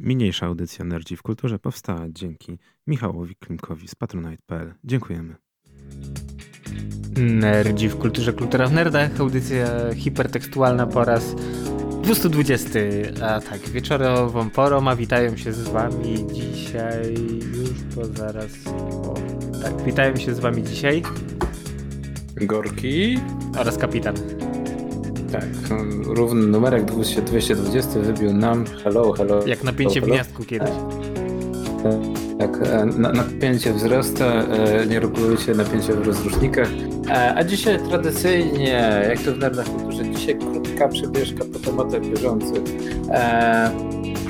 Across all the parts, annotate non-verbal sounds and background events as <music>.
Mniejsza audycja Nerdzi w Kulturze powstała dzięki Michałowi Klimkowi z patronite.pl. Dziękujemy. Nerdzi w Kulturze, Kultura w Nerdach, audycja hipertekstualna po raz 220. A tak, wieczorową porą, a witają się z wami dzisiaj już po zaraz... O, tak, witają się z wami dzisiaj Gorki oraz kapitan. Tak, równy numerek 220 wybił nam hello, hello. Jak napięcie hello, w gniazdku kiedyś. Tak, e, na, napięcie wzrasta, e, nie reguluje napięcie w rozrusznikach. E, a dzisiaj tradycyjnie, jak to w Nerdach Kulturze, dzisiaj krótka przebieżka po tematach bieżących.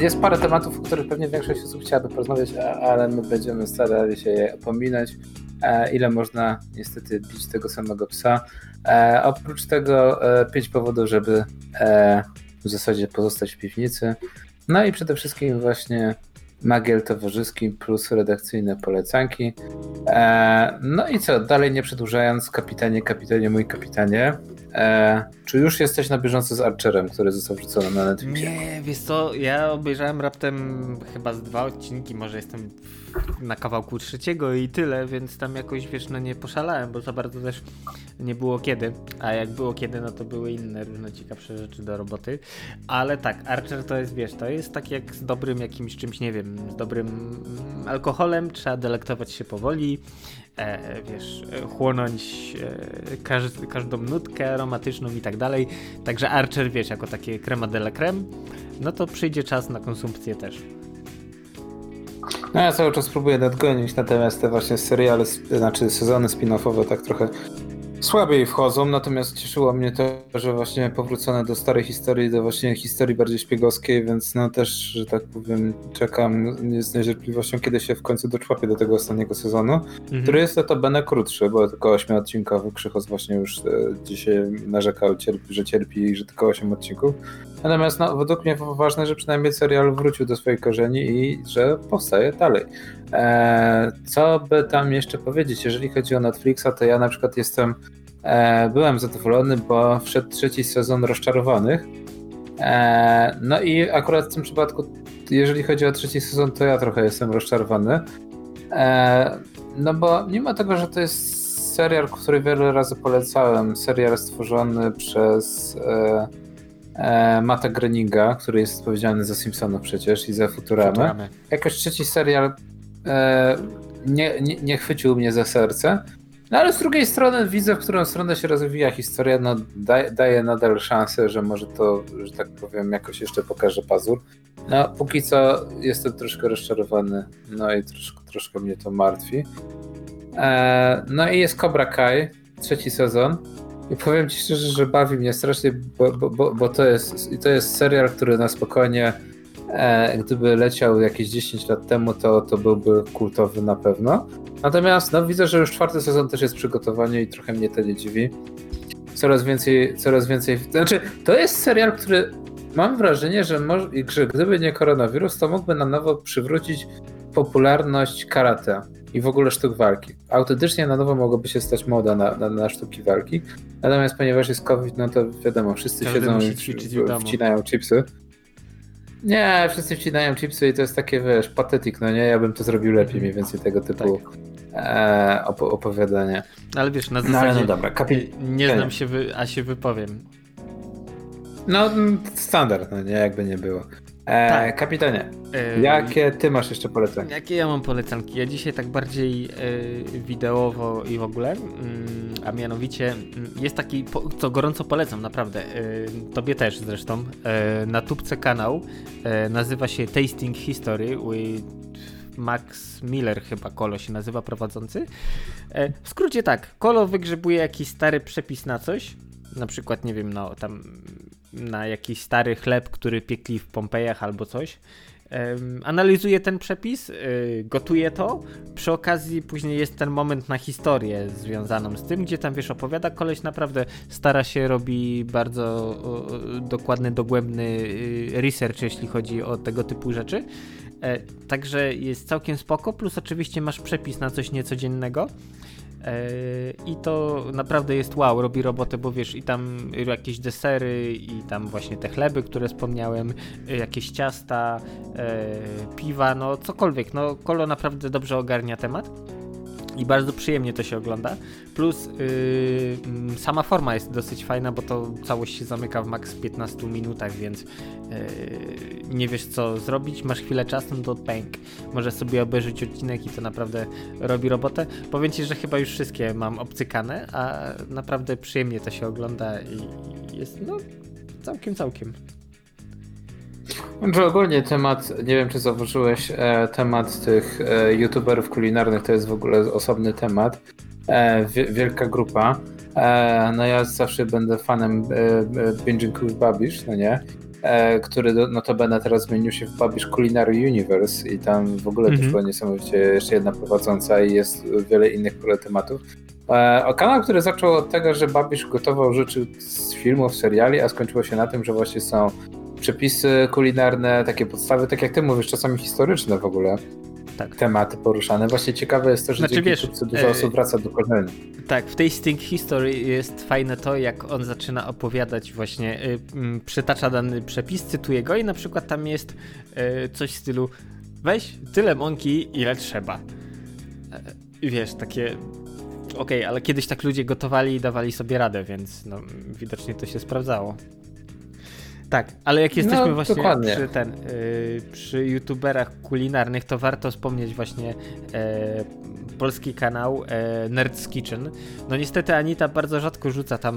Jest parę tematów, o których pewnie większość osób chciałaby porozmawiać, ale my będziemy starali się je pominąć. Ile można niestety bić tego samego psa. E, oprócz tego e, pięć powodów, żeby e, w zasadzie pozostać w piwnicy. No i przede wszystkim właśnie magiel towarzyski plus redakcyjne polecanki. E, no i co, dalej nie przedłużając, kapitanie, kapitanie, mój kapitanie, e, czy już jesteś na bieżąco z Archerem, który został wrzucony na Netflixie? Nie, wiesz co, ja obejrzałem raptem chyba z dwa odcinki, może jestem na kawałku trzeciego i tyle, więc tam jakoś, wiesz, no nie poszalałem, bo za bardzo też nie było kiedy, a jak było kiedy, no to były inne różne ciekawsze rzeczy do roboty, ale tak, Archer to jest, wiesz, to jest tak jak z dobrym jakimś czymś, nie wiem, z dobrym alkoholem, trzeba delektować się powoli, e, wiesz, chłonąć e, każ każdą nutkę aromatyczną i tak dalej, także Archer, wiesz, jako takie crema de la creme, no to przyjdzie czas na konsumpcję też. No ja cały czas próbuję nadgonić, natomiast te właśnie seriale, znaczy sezony spin-offowe tak trochę słabiej wchodzą, natomiast cieszyło mnie to, że właśnie powrócone do starej historii, do właśnie historii bardziej szpiegowskiej, więc no też, że tak powiem, czekam z niecierpliwością, kiedy się w końcu doczłapię do tego ostatniego sezonu, mhm. który jest notabene krótszy, bo tylko 8-odcinkowy, Krzychos właśnie już e, dzisiaj narzekał, cierpi, że cierpi i że tylko 8 odcinków. Natomiast no, według mnie ważne, że przynajmniej serial wrócił do swoich korzeni i że powstaje dalej. Eee, co by tam jeszcze powiedzieć? Jeżeli chodzi o Netflixa, to ja na przykład jestem, e, byłem zadowolony, bo wszedł trzeci sezon Rozczarowanych. E, no i akurat w tym przypadku, jeżeli chodzi o trzeci sezon, to ja trochę jestem rozczarowany. E, no bo mimo tego, że to jest serial, który wiele razy polecałem, serial stworzony przez e, Mata Groeninga, który jest odpowiedzialny za Simpsonów przecież i za Futuramę. Futuramy. Jakoś trzeci serial e, nie, nie, nie chwycił mnie za serce. No ale z drugiej strony widzę, w którą stronę się rozwija historia, no daje, daje nadal szansę, że może to, że tak powiem, jakoś jeszcze pokaże pazur. No póki co jestem troszkę rozczarowany, no i troszkę, troszkę mnie to martwi. E, no i jest Cobra Kai, trzeci sezon. I powiem ci szczerze, że bawi mnie strasznie, bo, bo, bo, bo to, jest, to jest serial, który na spokojnie, e, gdyby leciał jakieś 10 lat temu, to, to byłby kultowy na pewno. Natomiast no, widzę, że już czwarty sezon też jest przygotowanie i trochę mnie to nie dziwi. Coraz więcej, coraz więcej. Znaczy, to jest serial, który mam wrażenie, że, że gdyby nie koronawirus, to mógłby na nowo przywrócić popularność karate i w ogóle sztuk walki. Autentycznie na nowo mogłoby się stać moda na, na, na sztuki walki, natomiast ponieważ jest COVID, no to wiadomo, wszyscy Każdy siedzą i wcinają chipsy. Nie, wszyscy wcinają chipsy i to jest takie, wiesz, patetyk, no nie? Ja bym to zrobił lepiej, mniej więcej tego typu tak. e, op opowiadanie. Ale wiesz, na zasadzie no, no dobra, kapi... nie znam się, wy... a się wypowiem. No, standard, no nie, jakby nie było. E, tak. Kapitanie, e, jakie ty masz jeszcze polecanki? Jakie ja mam polecanki? Ja dzisiaj tak bardziej e, wideowo i w ogóle, mm, a mianowicie mm, jest taki, co gorąco polecam, naprawdę, e, tobie też zresztą, e, na tubce kanał, e, nazywa się Tasting History with Max Miller chyba Kolo się nazywa prowadzący. W skrócie tak, Kolo wygrzebuje jakiś stary przepis na coś, na przykład, nie wiem, no tam na jakiś stary chleb, który piekli w Pompejach albo coś. Analizuje ten przepis, y, gotuje to. Przy okazji później jest ten moment na historię związaną z tym, gdzie tam wiesz, opowiada koleś naprawdę stara się, robi bardzo dokładny, dogłębny y, research, jeśli chodzi o tego typu rzeczy. E, także jest całkiem spoko, plus oczywiście masz przepis na coś niecodziennego. I to naprawdę jest wow, robi robotę, bo wiesz, i tam jakieś desery, i tam właśnie te chleby, które wspomniałem, jakieś ciasta, piwa, no cokolwiek. No Kolo naprawdę dobrze ogarnia temat i bardzo przyjemnie to się ogląda. Plus yy, sama forma jest dosyć fajna, bo to całość się zamyka w maks 15 minutach, więc yy, nie wiesz co zrobić, masz chwilę czasu, no to bank. Możesz sobie obejrzeć odcinek i to naprawdę robi robotę. Powiem Ci, że chyba już wszystkie mam obcykane, a naprawdę przyjemnie to się ogląda i jest no całkiem, całkiem. Znaczy ogólnie temat, nie wiem czy zauważyłeś, e, temat tych e, youtuberów kulinarnych to jest w ogóle osobny temat. E, wielka grupa. No ja zawsze będę fanem Binging with Babish, no nie? który notabene teraz zmienił się w Babish Culinary Universe i tam w ogóle -hmm. też była niesamowicie jeszcze jedna prowadząca i jest wiele innych tematów. O kanał, który zaczął od tego, że Babisz gotował rzeczy z filmów, seriali, a skończyło się na tym, że właśnie są przepisy kulinarne, takie podstawy, tak jak ty mówisz, czasami historyczne w ogóle. Tak. Tematy poruszane. Właśnie ciekawe jest to, że znaczy, wiesz, dużo e... osób wraca do korzeni. Tak, w tej Sting History jest fajne to, jak on zaczyna opowiadać właśnie, y, y, przytacza dany przepis, cytuje go i na przykład tam jest y, coś w stylu weź tyle mąki, ile trzeba. E, wiesz, takie okej, okay, ale kiedyś tak ludzie gotowali i dawali sobie radę, więc no, widocznie to się sprawdzało. Tak, ale jak jesteśmy no, właśnie dokładnie. przy ten, yy, przy youtuberach kulinarnych, to warto wspomnieć właśnie e, polski kanał e, Nerd's Kitchen. No niestety Anita bardzo rzadko rzuca tam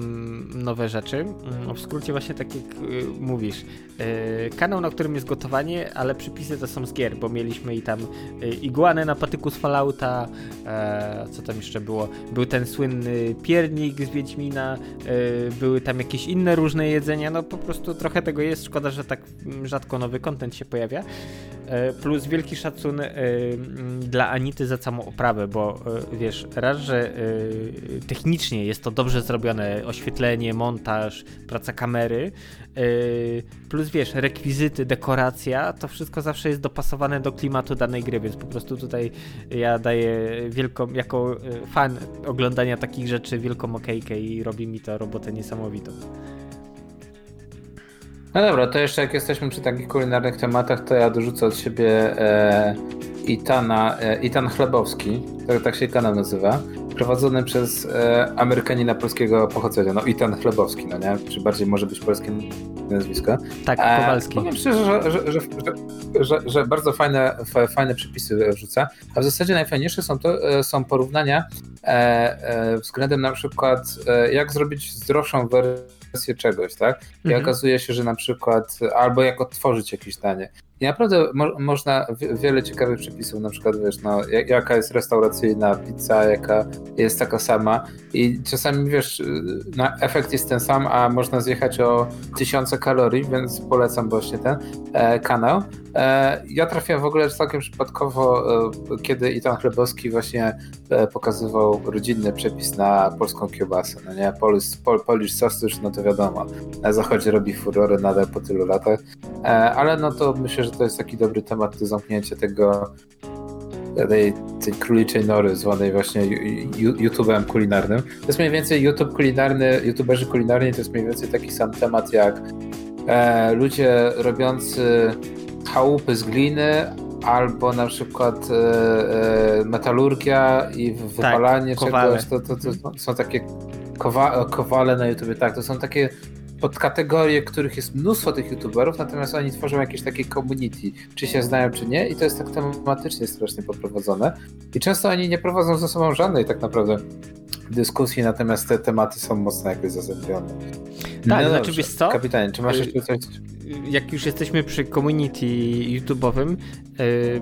nowe rzeczy. Mm, w skrócie właśnie tak jak y, mówisz. E, kanał, na którym jest gotowanie, ale przypisy to są z gier, bo mieliśmy i tam y, iguanę na patyku z Fallouta, e, co tam jeszcze było? Był ten słynny piernik z Wiedźmina, e, były tam jakieś inne różne jedzenia, no po prostu trochę tego jest. Szkoda, że tak mm, rzadko nowy kontent się pojawia. E, plus wielki szacun e, dla Anity za całą oprawę, bo e, wiesz, raz, że technicznie jest to dobrze zrobione, oświetlenie, montaż, praca kamery, plus wiesz, rekwizyty, dekoracja, to wszystko zawsze jest dopasowane do klimatu danej gry, więc po prostu tutaj ja daję wielką, jako fan oglądania takich rzeczy, wielką okejkę i robi mi to robotę niesamowitą. No dobra, to jeszcze jak jesteśmy przy takich kulinarnych tematach, to ja dorzucę od siebie e, Itana, e, Itan Chlebowski, tak, tak się kanał nazywa, prowadzony przez e, Amerykanina polskiego pochodzenia, no Itan Chlebowski, no nie? Czy bardziej może być polskie nazwisko. Tak, e, Kowalski. powiem szczerze, że, że, że, że, bardzo fajne, fajne przepisy rzuca, a w zasadzie najfajniejsze są, to, e, są porównania e, e, względem na przykład jak zrobić zdrowszą wersję wersję czegoś, tak? I mhm. okazuje się, że na przykład, albo jak odtworzyć jakieś danie. I naprawdę mo można wiele ciekawych przepisów, na przykład wiesz, no, jaka jest restauracyjna pizza, jaka jest taka sama i czasami wiesz, no, efekt jest ten sam, a można zjechać o tysiące kalorii, więc polecam właśnie ten e, kanał. E, ja trafiłem w ogóle całkiem przypadkowo, e, kiedy Itan Chlebowski właśnie e, pokazywał rodzinny przepis na polską kiełbasę, no nie? Polish, pol, Polish sausage, no to wiadomo, na zachodzie robi furory nadal po tylu latach, e, ale no to myślę, że że to jest taki dobry temat do zamknięcia tego tej, tej króliczej nory zwanej właśnie YouTube'em kulinarnym. To jest mniej więcej YouTube kulinarny, YouTuberzy kulinarni to jest mniej więcej taki sam temat jak e, ludzie robiący chałupy z gliny albo na przykład e, e, metalurgia i tak, wypalanie tak, czegoś, to, to, to, są takie kowa kowale na YouTube, tak, to są takie podkategorie, których jest mnóstwo tych youtuberów, natomiast oni tworzą jakieś takie community, czy się znają, czy nie, i to jest tak tematycznie strasznie poprowadzone. I często oni nie prowadzą ze sobą żadnej tak naprawdę dyskusji, natomiast te tematy są mocno jakby zazębione. Tak, no znaczy wiesz co? Kapitanie, czy masz jeszcze coś? Jak już jesteśmy przy community YouTube'owym, yy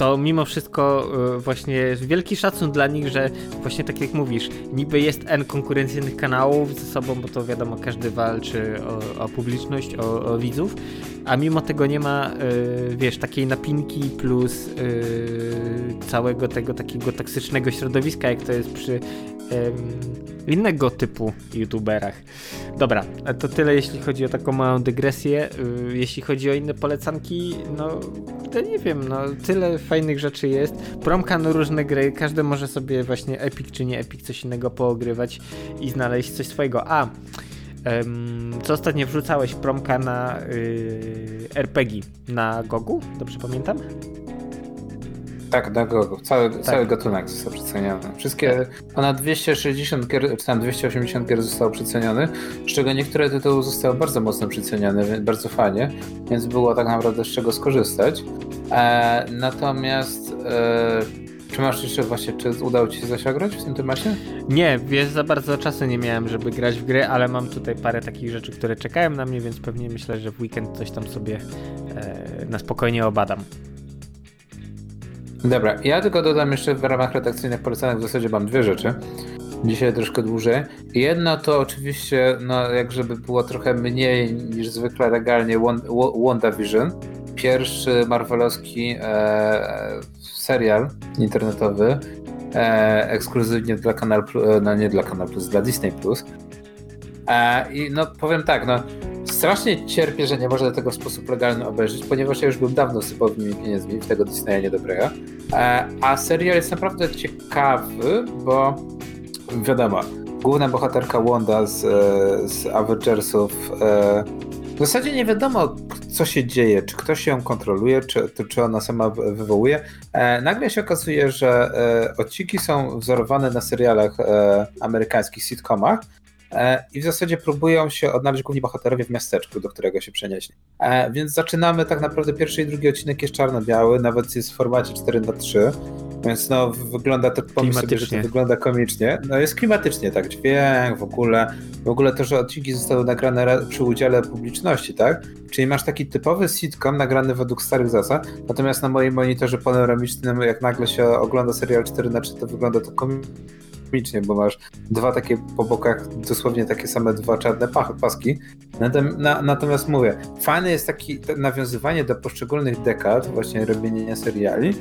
to mimo wszystko y, właśnie wielki szacun dla nich, że właśnie tak jak mówisz, niby jest N konkurencyjnych kanałów ze sobą, bo to wiadomo, każdy walczy o, o publiczność, o, o widzów, a mimo tego nie ma, yy, wiesz, takiej napinki plus yy, całego tego takiego toksycznego środowiska, jak to jest przy innego typu youtuberach. Dobra, to tyle jeśli chodzi o taką małą dygresję. Yy, jeśli chodzi o inne polecanki, no to nie wiem, no tyle fajnych rzeczy jest. Promka na różne gry, każdy może sobie właśnie Epic czy nie Epic coś innego poogrywać i znaleźć coś swojego. A, co ostatnio wrzucałeś promka na yy, RPG na Gogu? Dobrze pamiętam? Tak, Gogu. Cały, tak. cały gatunek został przeceniony. Wszystkie, tak. ponad 260 gier, czy tam 280 gier zostało przeceniony, z czego niektóre tytuły zostały bardzo mocno przecenione, bardzo fajnie, więc było tak naprawdę z czego skorzystać. E, natomiast e, czy masz jeszcze właśnie, czy udało ci się coś grać w tym temacie? Nie, wiesz, za bardzo czasu nie miałem, żeby grać w gry, ale mam tutaj parę takich rzeczy, które czekają na mnie, więc pewnie myślę, że w weekend coś tam sobie e, na spokojnie obadam. Dobra, ja tylko dodam jeszcze w ramach redakcyjnych polecanek w zasadzie mam dwie rzeczy. Dzisiaj troszkę dłużej. Jedno to oczywiście, no jak żeby było trochę mniej niż zwykle legalnie WandaVision. Pierwszy marvelowski e, serial internetowy e, ekskluzywnie dla Kanal Plus, e, no nie dla Kanal Plus, dla Disney Plus. E, I no powiem tak, no strasznie cierpię, że nie można tego w sposób legalny obejrzeć, ponieważ ja już byłem dawno sypowymi pieniędzmi w tego Disneya niedobrego. E, a serial jest naprawdę ciekawy, bo wiadomo, główna bohaterka Wanda z, e, z Avengersów e, w zasadzie nie wiadomo, co się dzieje, czy ktoś ją kontroluje, czy, czy ona sama wywołuje. Nagle się okazuje, że odcinki są wzorowane na serialach amerykańskich, sitcomach, i w zasadzie próbują się odnaleźć główni bohaterowie w miasteczku, do którego się przenieśli. E, więc zaczynamy tak naprawdę pierwszy i drugi odcinek jest czarno-biały, nawet jest w formacie 4 na 3 więc no wygląda to, pomyśl sobie, że to wygląda komicznie. No jest klimatycznie, tak, dźwięk w ogóle, w ogóle to, że odcinki zostały nagrane przy udziale publiczności, tak? Czyli masz taki typowy sitcom nagrany według starych zasad, natomiast na moim monitorze panoramicznym, jak nagle się ogląda serial 4 na 3 to wygląda to komicznie, bo masz dwa takie po bokach, dosłownie takie same dwa czarne paski. Natomiast mówię, fajne jest takie nawiązywanie do poszczególnych dekad, właśnie robienia seriali,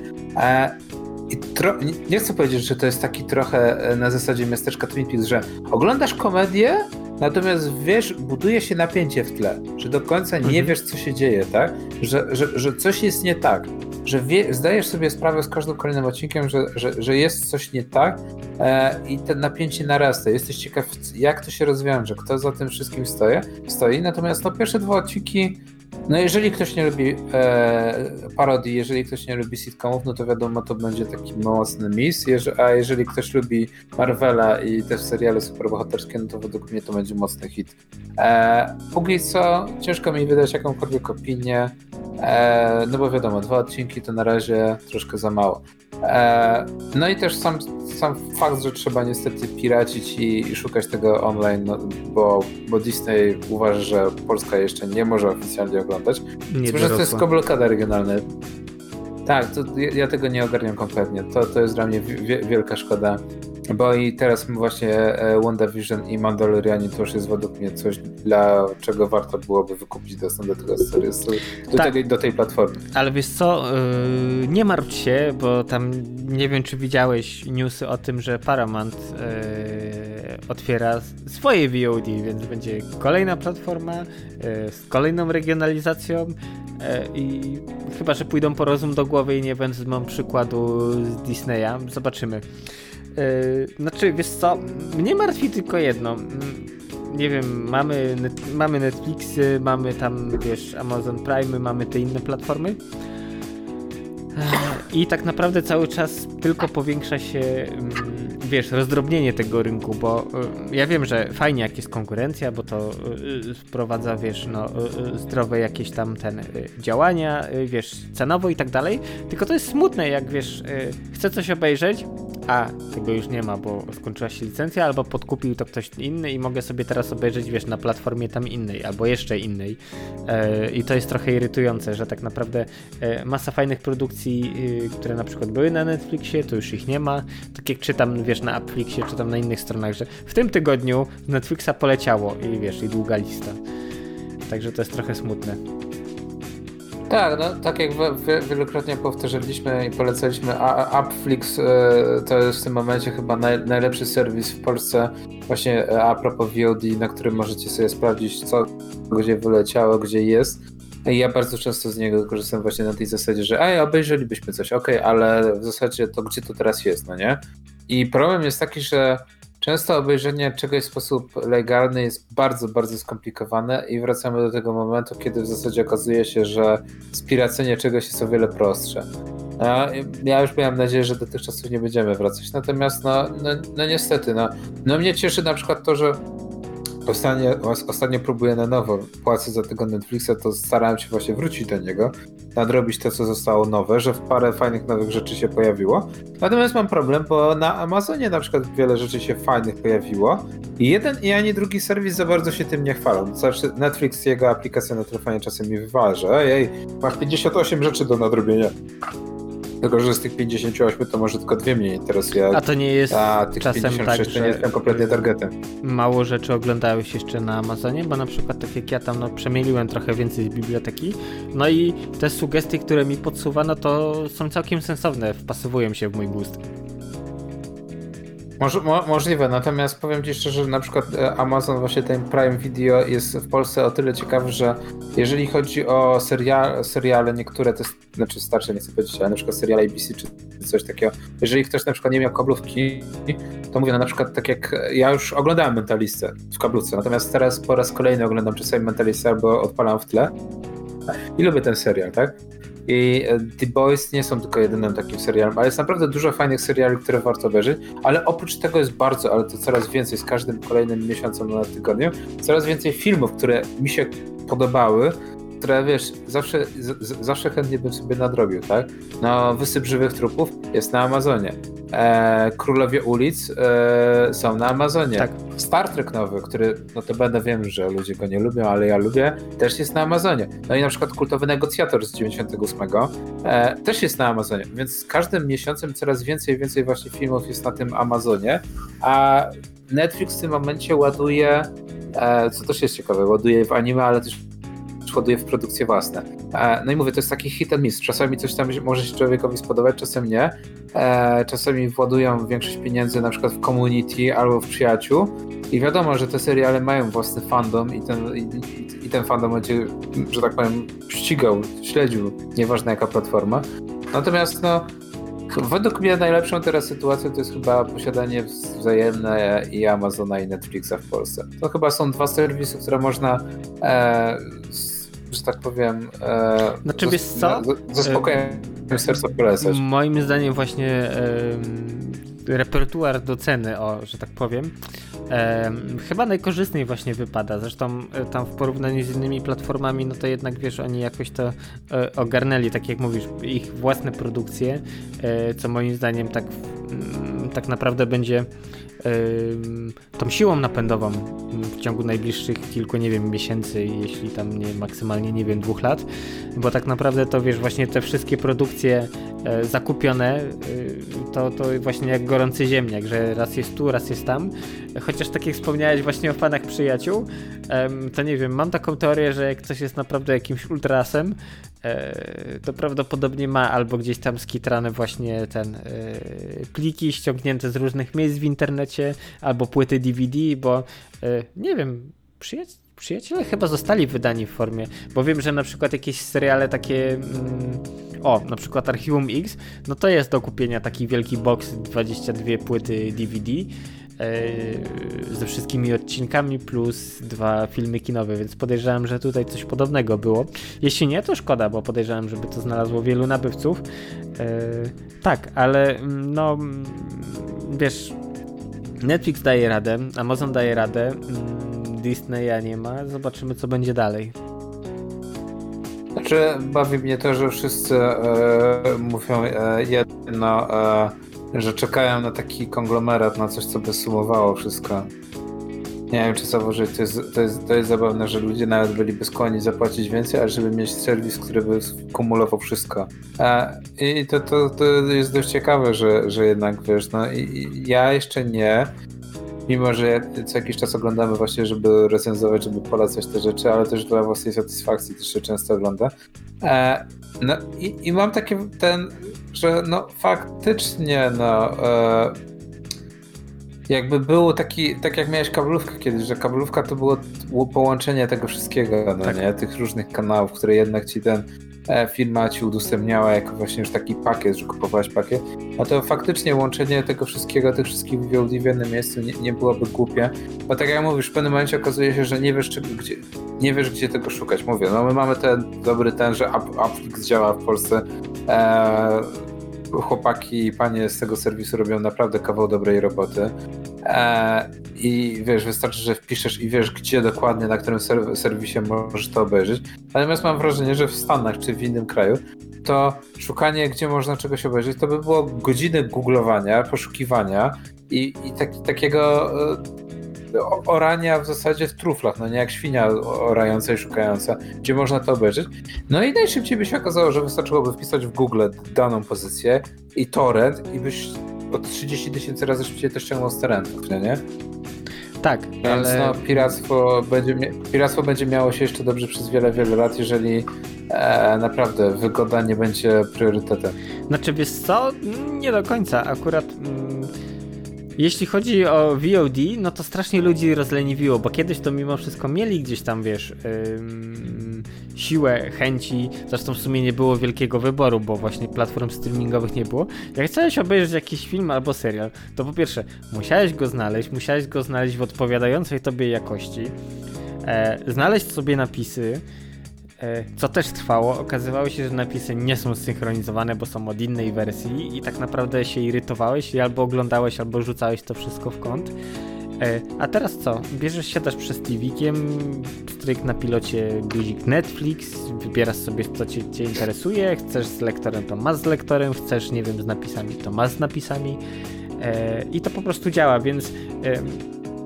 i tro... nie chcę powiedzieć, że to jest taki trochę e, na zasadzie miasteczka Twin Peaks, że oglądasz komedię, natomiast wiesz, buduje się napięcie w tle, że do końca nie mhm. wiesz, co się dzieje, tak? Że, że, że coś jest nie tak, że wie, zdajesz sobie sprawę z każdym kolejnym odcinkiem, że, że, że jest coś nie tak e, i to napięcie narasta. Jesteś ciekaw, jak to się rozwiąże, kto za tym wszystkim stoi. stoi. Natomiast no, pierwsze dwa odcinki no jeżeli ktoś nie lubi e, parodii, jeżeli ktoś nie lubi sitcomów, no to wiadomo, to będzie taki mocny miss, a jeżeli ktoś lubi Marvela i też seriale superbohaterskie, no to według mnie to będzie mocny hit. E, póki co ciężko mi wydać jakąkolwiek opinię, e, no bo wiadomo, dwa odcinki to na razie troszkę za mało. E, no i też sam, sam fakt, że trzeba niestety piracić i, i szukać tego online, no, bo, bo Disney uważa, że Polska jeszcze nie może oficjalnie oglądać. Słyszę, że to jest tylko blokada regionalna. Tak, to ja, ja, tego nie ogarniam kompletnie. To, to jest dla mnie wielka szkoda. Bo i teraz właśnie e, WandaVision i Mandalorianie to już jest według mnie coś, dla czego warto byłoby wykupić dostęp do tego serwisu, do, tak. tego, do tej platformy. Ale wiesz co, yy, nie martw się, bo tam nie wiem, czy widziałeś newsy o tym, że Paramount yy, otwiera swoje VOD, więc będzie kolejna platforma yy, z kolejną regionalizacją i chyba, że pójdą po rozum do głowy i nie wezmą przykładu z Disneya. Zobaczymy. Yy, znaczy, wiesz co, mnie martwi tylko jedno. Nie wiem, mamy, net, mamy Netflixy, mamy tam, wiesz, Amazon Prime, mamy te inne platformy. I tak naprawdę cały czas tylko powiększa się, mm, wiesz, rozdrobnienie tego rynku, bo y, ja wiem, że fajnie jak jest konkurencja, bo to y, wprowadza, wiesz, no, y, zdrowe jakieś tam ten działania, wiesz, cenowo i tak dalej. Tylko to jest smutne, jak wiesz, chcę coś obejrzeć, a tego już nie ma, bo skończyła się licencja, albo podkupił to ktoś inny i mogę sobie teraz obejrzeć, wiesz, na platformie tam innej, albo jeszcze innej. E, I to jest trochę irytujące, że tak naprawdę e, masa fajnych produkcji, które na przykład były na Netflixie, to już ich nie ma. Tak jak czytam, wiesz, na Netflixie, czytam na innych stronach, że w tym tygodniu z Netflixa poleciało i wiesz, i długa lista. Także to jest trochę smutne. Tak, no, tak jak wielokrotnie powtarzaliśmy i polecaliśmy, Upflix e, to jest w tym momencie chyba naj, najlepszy serwis w Polsce właśnie e, a propos VOD, na którym możecie sobie sprawdzić co, gdzie wyleciało, gdzie jest. I ja bardzo często z niego korzystam właśnie na tej zasadzie, że ej, obejrzelibyśmy coś, ok, ale w zasadzie to gdzie to teraz jest, no nie? I problem jest taki, że Często obejrzenie czegoś w sposób legalny jest bardzo, bardzo skomplikowane i wracamy do tego momentu, kiedy w zasadzie okazuje się, że spiracenie czegoś jest o wiele prostsze. Ja już miałem nadzieję, że do tych czasów nie będziemy wracać. Natomiast no, no, no niestety, no, no mnie cieszy na przykład to, że Ostatnio, ostatnio próbuję na nowo, płacę za tego Netflixa, to starałem się właśnie wrócić do niego, nadrobić to, co zostało nowe, że w parę fajnych nowych rzeczy się pojawiło. Natomiast mam problem, bo na Amazonie na przykład wiele rzeczy się fajnych pojawiło i jeden i ani drugi serwis za bardzo się tym nie chwalą. Zawsze Netflix, jego aplikacja na telefonie czasem mi wywala, że ej, masz 58 rzeczy do nadrobienia. Tylko, że z tych 58 to może tylko dwie mnie interesuje. A to nie jest a tych czasem 56 tak, to nie jestem kompletnie targetem. Mało rzeczy oglądałeś jeszcze na Amazonie, bo na przykład tak jak ja tam no, przemieliłem trochę więcej z biblioteki, no i te sugestie, które mi podsuwano, to są całkiem sensowne, wpasowują się w mój gust. Może, mo, możliwe, natomiast powiem Ci szczerze, że na przykład e, Amazon, właśnie ten Prime Video jest w Polsce o tyle ciekawy, że jeżeli chodzi o serial, seriale, niektóre to znaczy starsze, nie chcę powiedzieć, ale na przykład seriale ABC czy coś takiego, jeżeli ktoś na przykład nie miał kablówki, to mówię, no na przykład tak jak ja już oglądałem Mentalistę w kablówce, natomiast teraz po raz kolejny oglądam czasami Mentalistę albo odpalam w tle i lubię ten serial, tak? I e, The Boys nie są tylko jedynym takim serialem, ale jest naprawdę dużo fajnych seriali, które warto obejrzeć, ale oprócz tego jest bardzo, ale to coraz więcej z każdym kolejnym miesiącem na tygodniu, coraz więcej filmów, które mi się podobały, które wiesz, zawsze, z, zawsze chętnie bym sobie nadrobił, tak? No, Wysyp Żywych Trupów jest na Amazonie. E, Królowie Ulic e, są na Amazonie. Tak. Star Trek nowy, który, no to będę wiem, że ludzie go nie lubią, ale ja lubię, też jest na Amazonie. No i na przykład kultowy negocjator z 98 e, też jest na Amazonie, więc z każdym miesiącem coraz więcej więcej właśnie filmów jest na tym Amazonie, a Netflix w tym momencie ładuje, e, co też jest ciekawe, ładuje w anime, ale też ładuje w produkcje własne. E, no i mówię, to jest taki hit and miss. Czasami coś tam może się człowiekowi spodobać, czasem nie. E, czasami władują większość pieniędzy na przykład w community albo w przyjaciół i wiadomo, że te seriale mają własny fandom i ten, i, i ten fandom będzie, że tak powiem, ścigał, śledził, nieważne jaka platforma. Natomiast no, Według mnie najlepszą teraz sytuacją to jest chyba posiadanie wzajemne i Amazona i Netflixa w Polsce. To chyba są dwa serwisy, które można e, że tak powiem, e, znaczy, wiesz co? e, serca polecać. Moim zdaniem właśnie e, repertuar do ceny, o, że tak powiem, e, chyba najkorzystniej właśnie wypada. Zresztą e, tam w porównaniu z innymi platformami, no to jednak wiesz, oni jakoś to e, ogarnęli, tak jak mówisz, ich własne produkcje, e, co moim zdaniem tak, tak naprawdę będzie tą siłą napędową w ciągu najbliższych kilku, nie wiem, miesięcy, jeśli tam nie maksymalnie, nie wiem, dwóch lat, bo tak naprawdę to wiesz, właśnie te wszystkie produkcje e, zakupione, e, to, to właśnie jak gorący ziemniak, że raz jest tu, raz jest tam. Chociaż tak jak wspomniałeś właśnie o fanach przyjaciół, to nie wiem, mam taką teorię, że jak ktoś jest naprawdę jakimś ultrasem, E, to prawdopodobnie ma albo gdzieś tam skitrane właśnie ten e, pliki ściągnięte z różnych miejsc w internecie, albo płyty DVD, bo e, nie wiem, przyjaciele chyba zostali wydani w formie, bo wiem, że na przykład jakieś seriale takie mm, o, na przykład Archiwum X, no to jest do kupienia taki wielki box 22 płyty DVD E, ze wszystkimi odcinkami plus dwa filmy kinowe, więc podejrzewam, że tutaj coś podobnego było. Jeśli nie, to szkoda, bo podejrzewam, żeby to znalazło wielu nabywców. E, tak, ale mm, no mm, wiesz, Netflix daje radę, Amazon daje radę, mm, Disneya nie ma, zobaczymy co będzie dalej. Znaczy, bawi mnie to, że wszyscy e, mówią e, jedno, e, że czekają na taki konglomerat, na coś, co by sumowało wszystko. Nie wiem, czy zauważyć, to jest, to, jest, to jest zabawne, że ludzie nawet byliby skłonni zapłacić więcej, ale żeby mieć serwis, który by kumulował wszystko. I to, to, to jest dość ciekawe, że, że jednak wiesz, no i, ja jeszcze nie. mimo że co jakiś czas oglądamy właśnie, żeby recenzować, żeby polecać te rzeczy, ale też dla własnej satysfakcji też się często ogląda. E, no i, i mam takie ten, że no faktycznie no e, jakby było taki, tak jak miałeś kablówkę kiedyś, że kablówka to było połączenie tego wszystkiego, no tak. nie? Tych różnych kanałów, które jednak ci ten firma ci udostępniała jako właśnie już taki pakiet, że kupowałeś pakiet, no to faktycznie łączenie tego wszystkiego, tych wszystkich VOD w jednym miejscu nie, nie byłoby głupie, bo tak jak mówisz, w pewnym momencie okazuje się, że nie wiesz, czy, gdzie, nie wiesz gdzie tego szukać. Mówię, no my mamy ten dobry ten, że Upflix działa w Polsce, e, chłopaki i panie z tego serwisu robią naprawdę kawał dobrej roboty. E, I wiesz, wystarczy, że wpiszesz i wiesz, gdzie dokładnie, na którym serwisie możesz to obejrzeć. Natomiast mam wrażenie, że w Stanach czy w innym kraju to szukanie, gdzie można czegoś obejrzeć, to by było godziny googlowania, poszukiwania i, i taki, takiego e, orania w zasadzie w truflach, no nie jak świnia orająca i szukająca, gdzie można to obejrzeć. No i najszybciej by się okazało, że wystarczyłoby wpisać w Google daną pozycję i torrent i byś o 30 tysięcy razy szybciej to ściągnął z torrentów, nie? Tak, Więc ale... no, piractwo, będzie, piractwo będzie miało się jeszcze dobrze przez wiele, wiele lat, jeżeli e, naprawdę wygoda nie będzie priorytetem. Znaczy, wiesz co? Nie do końca. Akurat... Mm jeśli chodzi o VOD, no to strasznie ludzi rozleniwiło, bo kiedyś to mimo wszystko mieli gdzieś tam, wiesz, yy, siłę, chęci. Zresztą w sumie nie było wielkiego wyboru, bo właśnie platform streamingowych nie było. Jak chciałeś obejrzeć jakiś film albo serial, to po pierwsze musiałeś go znaleźć, musiałeś go znaleźć w odpowiadającej tobie jakości, e, znaleźć sobie napisy, co też trwało, okazywało się, że napisy nie są synchronizowane, bo są od innej wersji i tak naprawdę się irytowałeś i albo oglądałeś, albo rzucałeś to wszystko w kąt. E, a teraz co? Bierzesz, siadasz przez TV-kiem, stryk na pilocie guzik Netflix, wybierasz sobie co cię, cię interesuje, chcesz z lektorem to masz z lektorem, chcesz, nie wiem, z napisami to masz z napisami e, i to po prostu działa, więc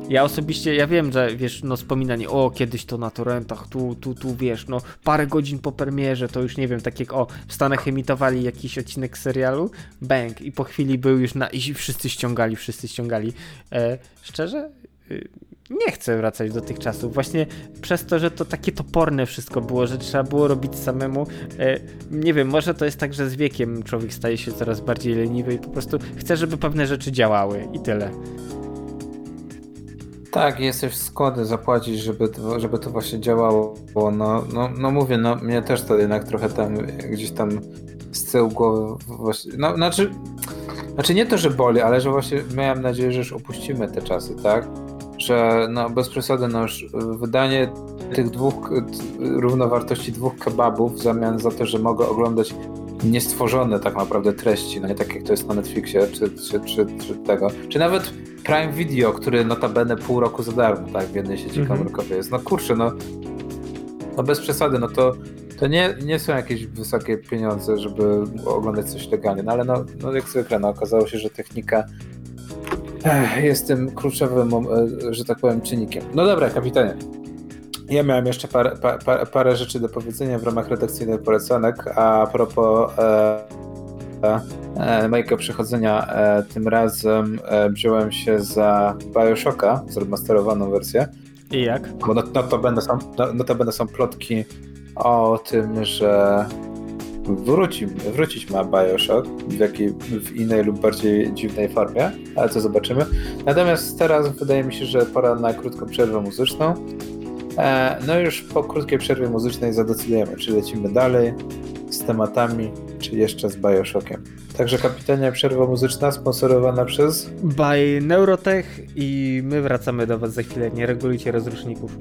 ja osobiście, ja wiem, że wiesz, no wspominanie, o kiedyś to na torrentach, tu, tu, tu, wiesz, no parę godzin po premierze, to już nie wiem, tak jak o, w Stanach emitowali jakiś odcinek serialu, bang, i po chwili był już na, i wszyscy ściągali, wszyscy ściągali. E, szczerze? Y, nie chcę wracać do tych czasów. Właśnie przez to, że to takie toporne wszystko było, że trzeba było robić samemu. E, nie wiem, może to jest tak, że z wiekiem człowiek staje się coraz bardziej leniwy i po prostu chce, żeby pewne rzeczy działały i tyle. Tak, jesteś skłonny zapłacić, żeby to, żeby to właśnie działało. No, no, no mówię, no mnie też to jednak trochę tam gdzieś tam z tyłu głowy właśnie, no znaczy, znaczy nie to, że boli, ale że właśnie miałem nadzieję, że już opuścimy te czasy, tak? Że no bez przesady, no już wydanie tych dwóch, równowartości dwóch kebabów w zamian za to, że mogę oglądać niestworzone tak naprawdę treści, no nie tak jak to jest na Netflixie, czy, czy, czy, czy tego, czy nawet Prime Video, który notabene pół roku za darmo, tak, w jednej sieci -hmm. komórkowej jest. No kurczę, no, no bez przesady, no to, to nie, nie są jakieś wysokie pieniądze, żeby oglądać coś legalnie, no ale no, no jak zwykle, no okazało się, że technika jest tym kluczowym, e, że tak powiem, czynnikiem. No dobra, kapitanie. Ja miałem jeszcze parę, parę, parę rzeczy do powiedzenia w ramach redakcyjnych polecanek, a propos e, mojego przechodzenia e, tym razem e, wziąłem się za Bioshocka, zremasterowaną wersję. I jak? Bo no, no, to będą są, no, no to będą są plotki o tym, że wróci, wrócić ma Bioshock w, jakiej, w innej lub bardziej dziwnej formie, ale to zobaczymy. Natomiast teraz wydaje mi się, że pora na krótką przerwę muzyczną. E, no już po krótkiej przerwie muzycznej zadecydujemy, czy lecimy dalej z tematami, czy jeszcze z Bioshockiem. Także kapitanie, przerwa muzyczna sponsorowana przez... By Neurotech i my wracamy do Was za chwilę. Nie regulujcie rozruszników.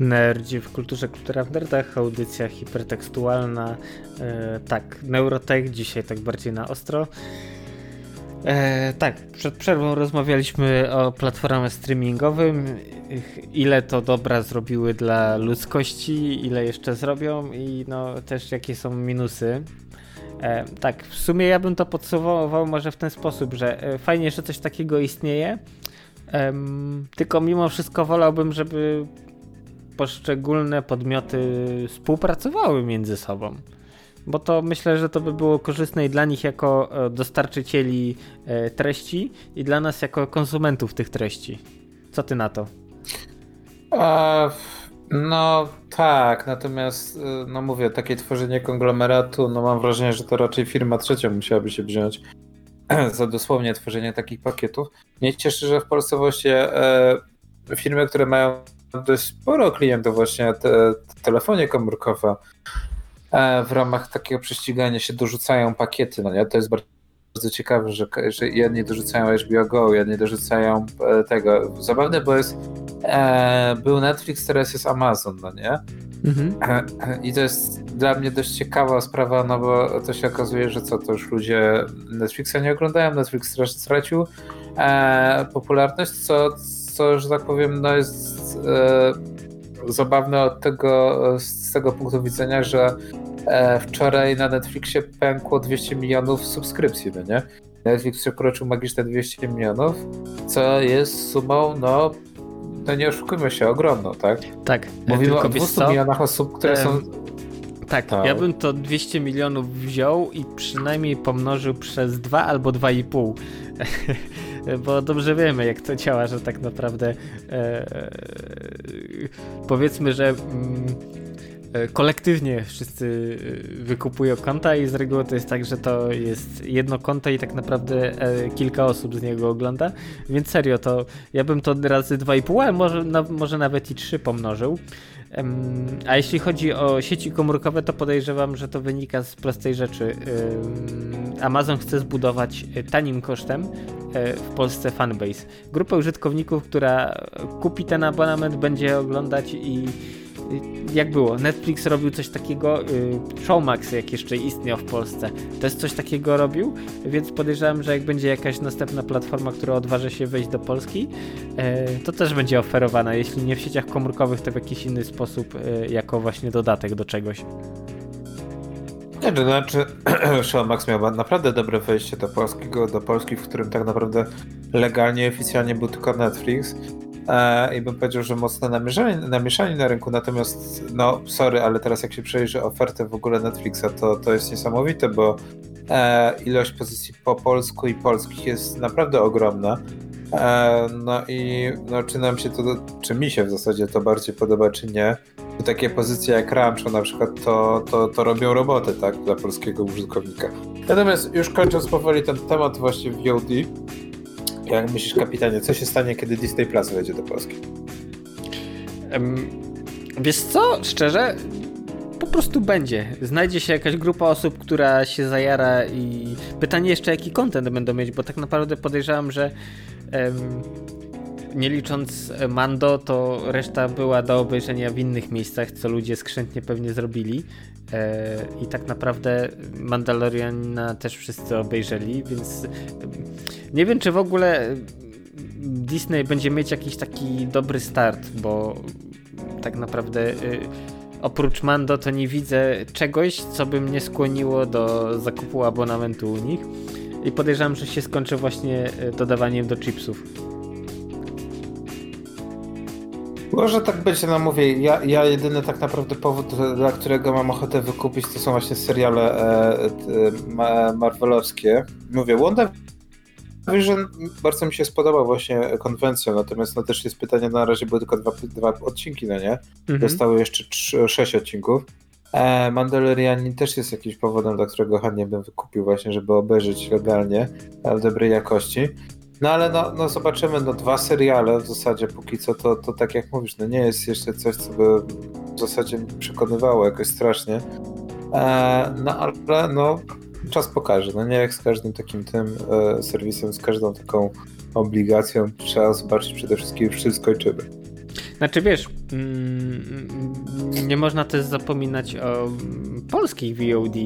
Nerdzi w kulturze, kultura w nerdach, audycja hipertekstualna. E, tak, Neurotech dzisiaj tak bardziej na ostro. E, tak, przed przerwą rozmawialiśmy o platformach streamingowym, ile to dobra zrobiły dla ludzkości, ile jeszcze zrobią i no też jakie są minusy. E, tak, w sumie ja bym to podsumował może w ten sposób, że e, fajnie, że coś takiego istnieje, tylko mimo wszystko wolałbym, żeby poszczególne podmioty współpracowały między sobą. Bo to myślę, że to by było korzystne i dla nich jako e, dostarczycieli e, treści, i dla nas jako konsumentów tych treści. Co ty na to? A, no tak, natomiast no mówię, takie tworzenie konglomeratu, no mam wrażenie, że to raczej firma trzecia musiałaby się wziąć <clears throat> za dosłownie tworzenie takich pakietów. Mnie cieszy, że w Polsce właśnie e, firmy, które mają dość sporo klientów właśnie te, te telefonie komórkowe e, w ramach takiego prześcigania się dorzucają pakiety, no nie? To jest bardzo ciekawe, że, że jedni dorzucają HBO Go, jedni dorzucają e, tego. Zabawne, bo jest e, był Netflix, teraz jest Amazon, no nie? Mhm. E, I to jest dla mnie dość ciekawa sprawa, no bo to się okazuje, że co, to już ludzie Netflixa nie oglądają, Netflix stracił e, popularność, co, co, że tak powiem, no jest e, zabawne od tego, z tego punktu widzenia, że e, wczoraj na Netflixie pękło 200 milionów subskrypcji, no nie? Netflix przekroczył magiczne 200 milionów, co jest sumą, no, no nie oszukujmy się, ogromną, tak? Tak. Mówimy o 200 milionach osób, które są... Tak, tak, ja bym to 200 milionów wziął i przynajmniej pomnożył przez 2 albo 2,5. <laughs> bo dobrze wiemy, jak to działa, że tak naprawdę e, powiedzmy, że mm, e, kolektywnie wszyscy e, wykupują konta i z reguły to jest tak, że to jest jedno konto i tak naprawdę e, kilka osób z niego ogląda, więc serio to ja bym to razy 2,5, ale może, na, może nawet i 3 pomnożył. A jeśli chodzi o sieci komórkowe, to podejrzewam, że to wynika z prostej rzeczy. Amazon chce zbudować tanim kosztem E, w Polsce fanbase. Grupę użytkowników, która kupi ten abonament, będzie oglądać i jak było? Netflix robił coś takiego, y, Showmax jak jeszcze istniał w Polsce, też coś takiego robił, więc podejrzewam, że jak będzie jakaś następna platforma, która odważy się wejść do Polski, e, to też będzie oferowana, jeśli nie w sieciach komórkowych, to w jakiś inny sposób, e, jako właśnie dodatek do czegoś. Nie, to znaczy <clears throat> Showmax miał naprawdę dobre wejście do polskiego, do Polski, w którym tak naprawdę legalnie, oficjalnie był tylko Netflix. E, I bym powiedział, że mocno namieszani, na rynku, natomiast no sorry, ale teraz jak się przejrzy ofertę w ogóle Netflixa, to, to jest niesamowite, bo e, ilość pozycji po polsku i polskich jest naprawdę ogromna. E, no i no, czy nam się to, czy mi się w zasadzie to bardziej podoba, czy nie, takie pozycje jak Rancho na przykład to, to, to robią roboty, tak, dla polskiego użytkownika. Natomiast już kończąc powoli ten temat właśnie VOD, jak myślisz kapitanie, co się stanie, kiedy Disney Plus wejdzie do Polski? Um, wiesz co, szczerze, po prostu będzie. Znajdzie się jakaś grupa osób, która się zajara i pytanie jeszcze jaki content będą mieć, bo tak naprawdę podejrzewam, że um, nie licząc Mando, to reszta była do obejrzenia w innych miejscach, co ludzie skrzętnie pewnie zrobili. E, I tak naprawdę Mandaloriana też wszyscy obejrzeli, więc nie wiem, czy w ogóle Disney będzie mieć jakiś taki dobry start, bo tak naprawdę oprócz Mando to nie widzę czegoś, co by mnie skłoniło do zakupu abonamentu u nich. I podejrzewam, że się skończy właśnie dodawaniem do chipsów. Może tak być, no mówię, ja, ja jedyny tak naprawdę powód, dla którego mam ochotę wykupić, to są właśnie seriale e, e, marvelowskie. Mówię, Wonder Vision bardzo mi się spodobał właśnie konwencją, natomiast no też jest pytanie, na razie były tylko dwa, dwa odcinki, no nie? Mhm. Dostały jeszcze trzy, sześć odcinków. E, Mandalorianin też jest jakimś powodem, dla którego chętnie bym wykupił właśnie, żeby obejrzeć legalnie, w dobrej jakości. No ale no, no zobaczymy, no dwa seriale w zasadzie póki co, to, to tak jak mówisz, no nie jest jeszcze coś, co by w zasadzie przekonywało jakoś strasznie. E, no ale no czas pokaże, no nie jak z każdym takim tym e, serwisem, z każdą taką obligacją, trzeba zobaczyć przede wszystkim, czy skończymy. Znaczy wiesz, mm, nie można też zapominać o polskich VOD,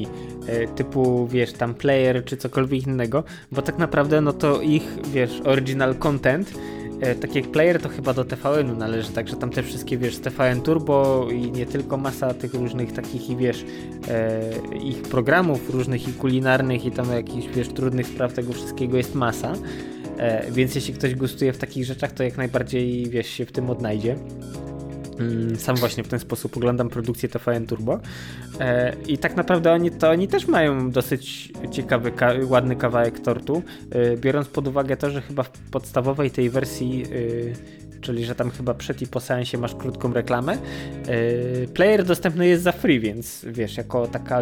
e, typu wiesz, tam player czy cokolwiek innego, bo tak naprawdę no to ich, wiesz, original content e, tak jak player to chyba do TVN-u należy, także tam te wszystkie, wiesz, TVN Turbo i nie tylko masa tych różnych takich i wiesz, e, ich programów różnych i kulinarnych i tam jakichś, wiesz, trudnych spraw tego wszystkiego jest masa. E, więc jeśli ktoś gustuje w takich rzeczach, to jak najbardziej wiesz, się w tym odnajdzie. Mm, sam właśnie w ten sposób oglądam produkcję TVN Turbo. E, I tak naprawdę oni, to oni też mają dosyć ciekawy, ka ładny kawałek tortu, e, biorąc pod uwagę to, że chyba w podstawowej tej wersji czyli że tam chyba przed i po seansie masz krótką reklamę. Player dostępny jest za free, więc wiesz, jako taka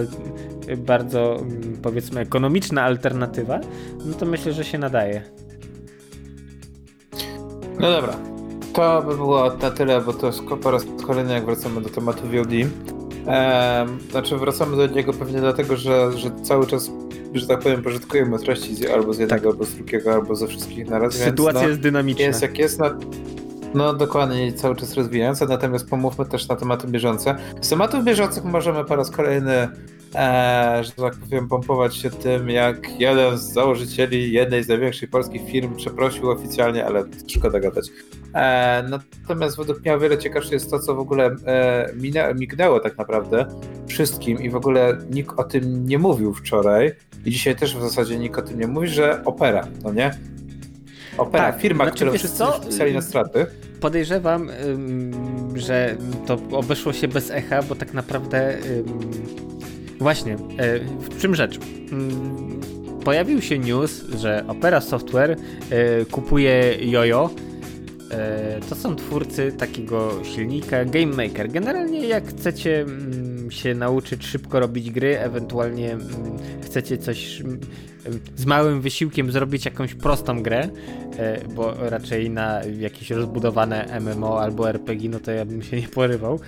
bardzo mm, powiedzmy ekonomiczna alternatywa, no to myślę, że się nadaje. No dobra. To by było na tyle, bo to jest po raz kolejny, jak wracamy do tematu VOD. Ehm, znaczy, wracamy do niego pewnie dlatego, że, że cały czas, że tak powiem, pożytkujemy treści z, albo z jednego, tak. albo z drugiego, albo ze wszystkich naraz. Sytuacja więc, no, jest dynamiczna. Jest jak jest. No, no dokładnie, cały czas rozwijająca, natomiast pomówmy też na tematy bieżące. Z tematów bieżących możemy po raz kolejny e, że tak powiem, pompować się tym, jak jeden z założycieli jednej z największych polskich firm przeprosił oficjalnie, ale szkoda gadać. E, natomiast według mnie o wiele ciekawsze jest to, co w ogóle e, minę, mignęło tak naprawdę wszystkim i w ogóle nikt o tym nie mówił wczoraj i dzisiaj też w zasadzie nikt o tym nie mówi, że Opera, no nie? Opera, tak, firma, znaczy, którą wszyscy co? wpisali na straty. Podejrzewam, że to obeszło się bez echa, bo tak naprawdę Właśnie, e, w czym rzecz? Pojawił się news, że Opera Software e, kupuje Jojo. E, to są twórcy takiego silnika Game Maker. Generalnie jak chcecie się nauczyć szybko robić gry, ewentualnie mm, chcecie coś z małym wysiłkiem zrobić jakąś prostą grę, bo raczej na jakieś rozbudowane MMO albo RPG, no to ja bym się nie porywał.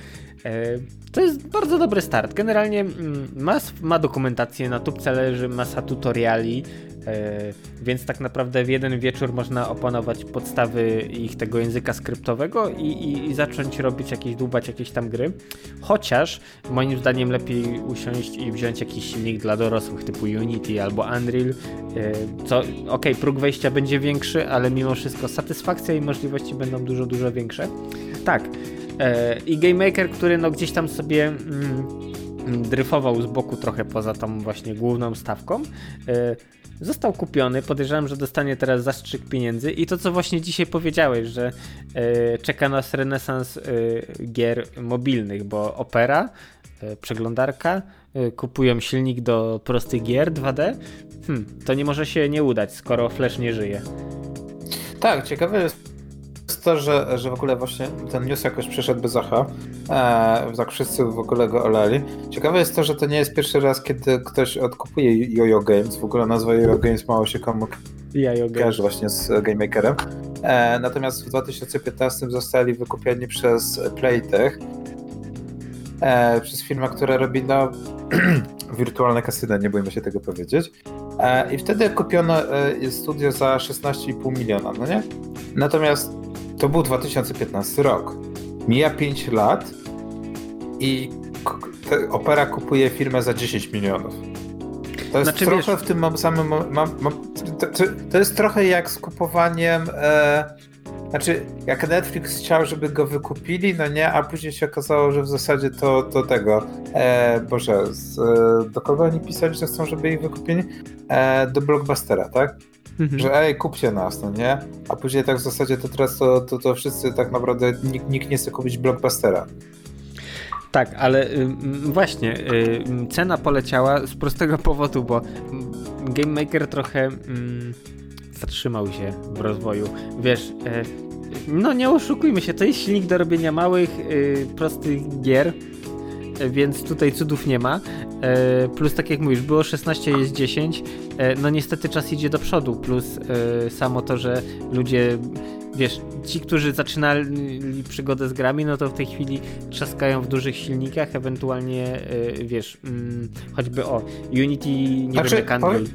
E, to jest bardzo dobry start. Generalnie mm, ma, ma dokumentację, na tubce leży masa tutoriali, e, więc tak naprawdę w jeden wieczór można opanować podstawy ich tego języka skryptowego i, i, i, zacząć robić jakieś, dłubać jakieś tam gry. Chociaż moim zdaniem lepiej usiąść i wziąć jakiś silnik dla dorosłych typu Unity albo Unreal, e, co ok, próg wejścia będzie większy, ale mimo wszystko satysfakcja i możliwości będą dużo, dużo większe. Tak, I Game Maker, który no gdzieś tam sobie mm, dryfował z boku trochę poza tą właśnie główną stawką, e, został kupiony. Podejrzewam, że dostanie teraz zastrzyk pieniędzy. I to, co właśnie dzisiaj powiedziałeś, że e, czeka nas renesans gier mobilnych, bo Opera, przeglądarka, kupują silnik do prostych gier 2D. Hmm, to nie może się nie udać, skoro Flash nie żyje. Tak, ciekawe jest to, że, że w ogóle właśnie ten news jakoś przeszedł bez echa. E, tak wszyscy w ogóle go olali. Ciekawe jest to, że to nie jest pierwszy raz, kiedy ktoś odkupuje Yo-Yo Games. W ogóle nazwa Yo-Yo Games mało się komu kojarzy właśnie z Game Makerem. E, natomiast w 2015 zostali wykupieni przez Playtech. E, przez firmę, która robi no, <clears throat> wirtualne kasyny, nie bójmy się tego powiedzieć. E, I wtedy kupiono e, studio za 16,5 miliona, no nie? Natomiast to był 2015 rok. Mija 5 lat i Opera kupuje firmę za 10 milionów. To jest znaczy, trochę wiesz... w tym samym. Mam, mam, to, to, jest trochę jak z kupowaniem. E, znaczy, jak Netflix chciał, żeby go wykupili, no nie, a później się okazało, że w zasadzie to, to tego. E, Boże, z, e, do kogo oni pisali, że chcą, żeby ich wykupili? E, do blockbustera, tak? Mhm. Że ej, kupcie nas, no nie? A później tak w zasadzie to teraz to, to, to wszyscy tak naprawdę nikt, nikt nie chce kupić blockbustera. Tak, ale y, właśnie, y, cena poleciała z prostego <laughs> powodu, bo Game Maker trochę y, zatrzymał się w rozwoju. Wiesz, y, no nie oszukujmy się, to jest silnik do robienia małych, prostych gier, więc tutaj cudów nie ma. E, plus tak jak mówisz, było 16, jest 10. E, no niestety czas idzie do przodu. Plus e, samo to, że ludzie, wiesz, ci, którzy zaczynali przygodę z grami, no to w tej chwili trzaskają w dużych silnikach, ewentualnie, wiesz, mm, choćby o Unity, nie znaczy, wiem, powiem,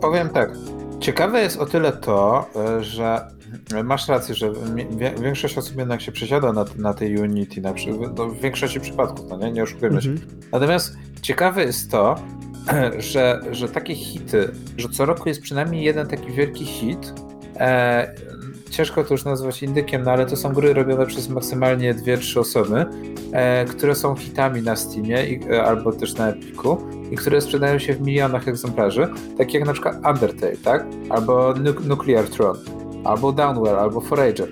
powiem tak. Ciekawe jest o tyle to, że masz rację, że większość osób jednak się przesiada na, na tej Unity, na, no, w większości przypadków, no nie, nie oszukujmy się. Mhm. Natomiast ciekawe jest to, <clears throat> że, że takie hity, że co roku jest przynajmniej jeden taki wielki hit, e, ciężko to już nazwać indykiem, no ale to są gry robione przez maksymalnie dwie, trzy osoby, e, które są hitami na Steamie i, e, albo też na Epiku i które sprzedają się w milionach egzemplarzy, takie jak na przykład Undertale, tak? Albo Nuclear Throne, albo Downwell, albo Forager.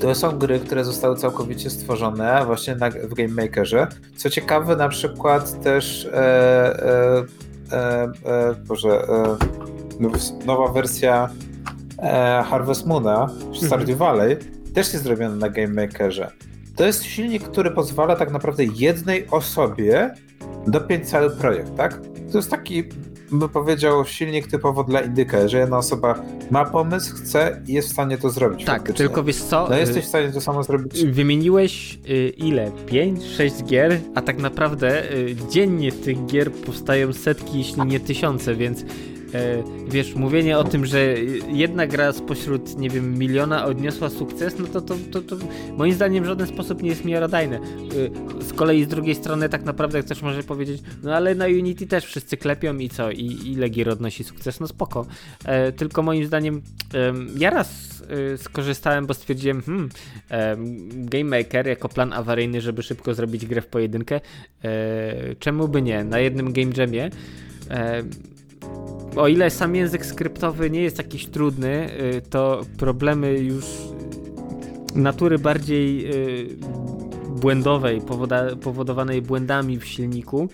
To są gry, które zostały całkowicie stworzone właśnie na, w Game Makerze. Co ciekawe, na przykład też e, e, e, e Boże, e, nowa wersja e, Harvest Moona, Stardew mhm. Valley, też jest zrobiona na Game Makerze. To jest silnik, który pozwala tak naprawdę jednej osobie dopiąć cały projekt, tak? To jest taki, bym powiedział, silnik typowo dla indyka, że jedna osoba ma pomysł, chce i jest w stanie to zrobić. Tak, faktycznie. tylko wiesz co? No jesteś w stanie to samo zrobić. Wymieniłeś y, ile? 5, 6 gier, a tak naprawdę y, dziennie tych gier powstają setki, jeśli nie tysiące, więc wiesz, mówienie o tym, że jedna gra spośród, nie wiem, miliona odniosła sukces, no to, to, to, to moim zdaniem w żaden sposób nie jest miarodajne. E, z kolei z drugiej strony tak naprawdę ktoś może powiedzieć, no ale na Unity też wszyscy klepią i co, i ile gier odnosi sukces, no spoko. E, tylko moim zdaniem ja raz skorzystałem, bo stwierdziłem, hmm, Game Maker jako plan awaryjny, żeby szybko zrobić grę w pojedynkę, czemu by nie? Na jednym Game Jamie o ile sam język skryptowy nie jest jakiś trudny, y, to problemy już natury bardziej y, błędowej, powodowanej błędami w silniku,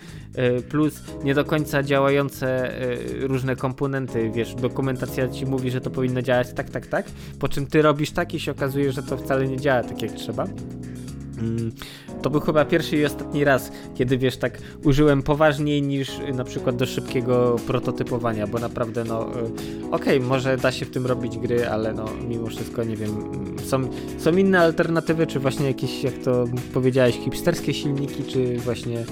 y, plus nie do końca działające różne komponenty. Wiesz, dokumentacja ci mówi, że to powinno działać tak, tak, tak, po czym ty robisz tak i się okazuje, że to wcale nie działa tak jak trzeba. Mm, to był chyba pierwszy i ostatni raz, kiedy wiesz, tak użyłem poważniej niż na przykład do szybkiego prototypowania, bo naprawdę no y, okej, okay, może da się w tym robić gry, ale no mimo wszystko nie wiem, są, są inne alternatywy, czy właśnie jakieś, jak to powiedziałeś, hipsterskie silniki, czy właśnie y,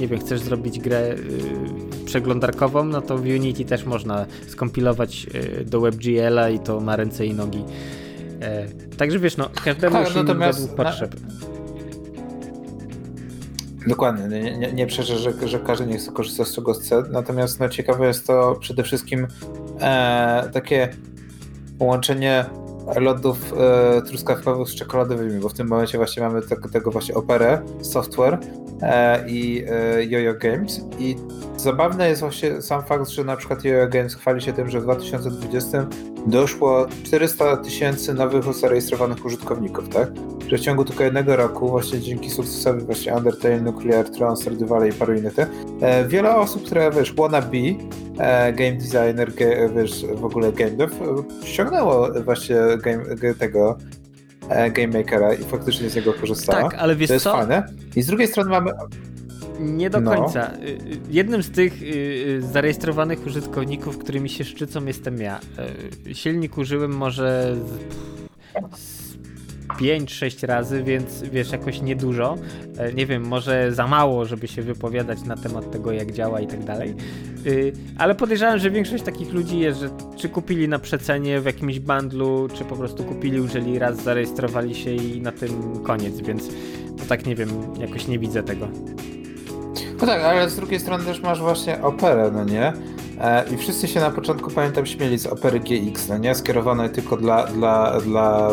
nie wiem, chcesz zrobić grę y, przeglądarkową, no to w Unity też można skompilować do WebGL-a i to ma ręce i nogi. E, także wiesz, no każdemu tak, silnik według potrzeb. Na Dokładnie, nie, nie, nie przeczę, że, że każdy nie chce korzystać z czego chce, natomiast no, ciekawe jest to przede wszystkim e, takie połączenie lodów e, truskawkowych z czekoladowymi, bo w tym momencie właśnie mamy te, tego właśnie operę, software e, i e, Yoyo Games i zabawny jest właśnie sam fakt, że na przykład Yoyo Games chwali się tym, że w 2020 doszło 400 tysięcy nowych zarejestrowanych użytkowników, tak? Że w ciągu tylko jednego roku, właśnie dzięki sukcesowi właśnie Undertale, Nuclear Throne, Stardew i paru innych, e, wiele osób, które wiesz, wannabe, e, game designer, ge, wiesz, w ogóle game dev, e, ściągnęło właśnie game, tego e, Game Makera i faktycznie z niego korzystała. Tak, ale wiesz to jest co? fajne. I z drugiej strony mamy nie do no. końca. Y, jednym z tych y, zarejestrowanych użytkowników, którymi się szczycą, jestem ja. Silnik użyłem może 5-6 razy, więc wiesz, jakoś niedużo. E, nie wiem, może za mało, żeby się wypowiadać na temat tego, jak działa i tak dalej. Ale podejrzewam, że większość takich ludzi jest, że czy kupili na przecenie w jakimś bundlu, czy po prostu kupili, użyli raz, zarejestrowali się i na tym koniec, więc to tak nie wiem, jakoś nie widzę tego. No tak, ale z drugiej strony też masz właśnie operę, no nie? E, I wszyscy się na początku, pamiętam, śmieli z opery GX, no nie? Skierowanej tylko dla, dla, dla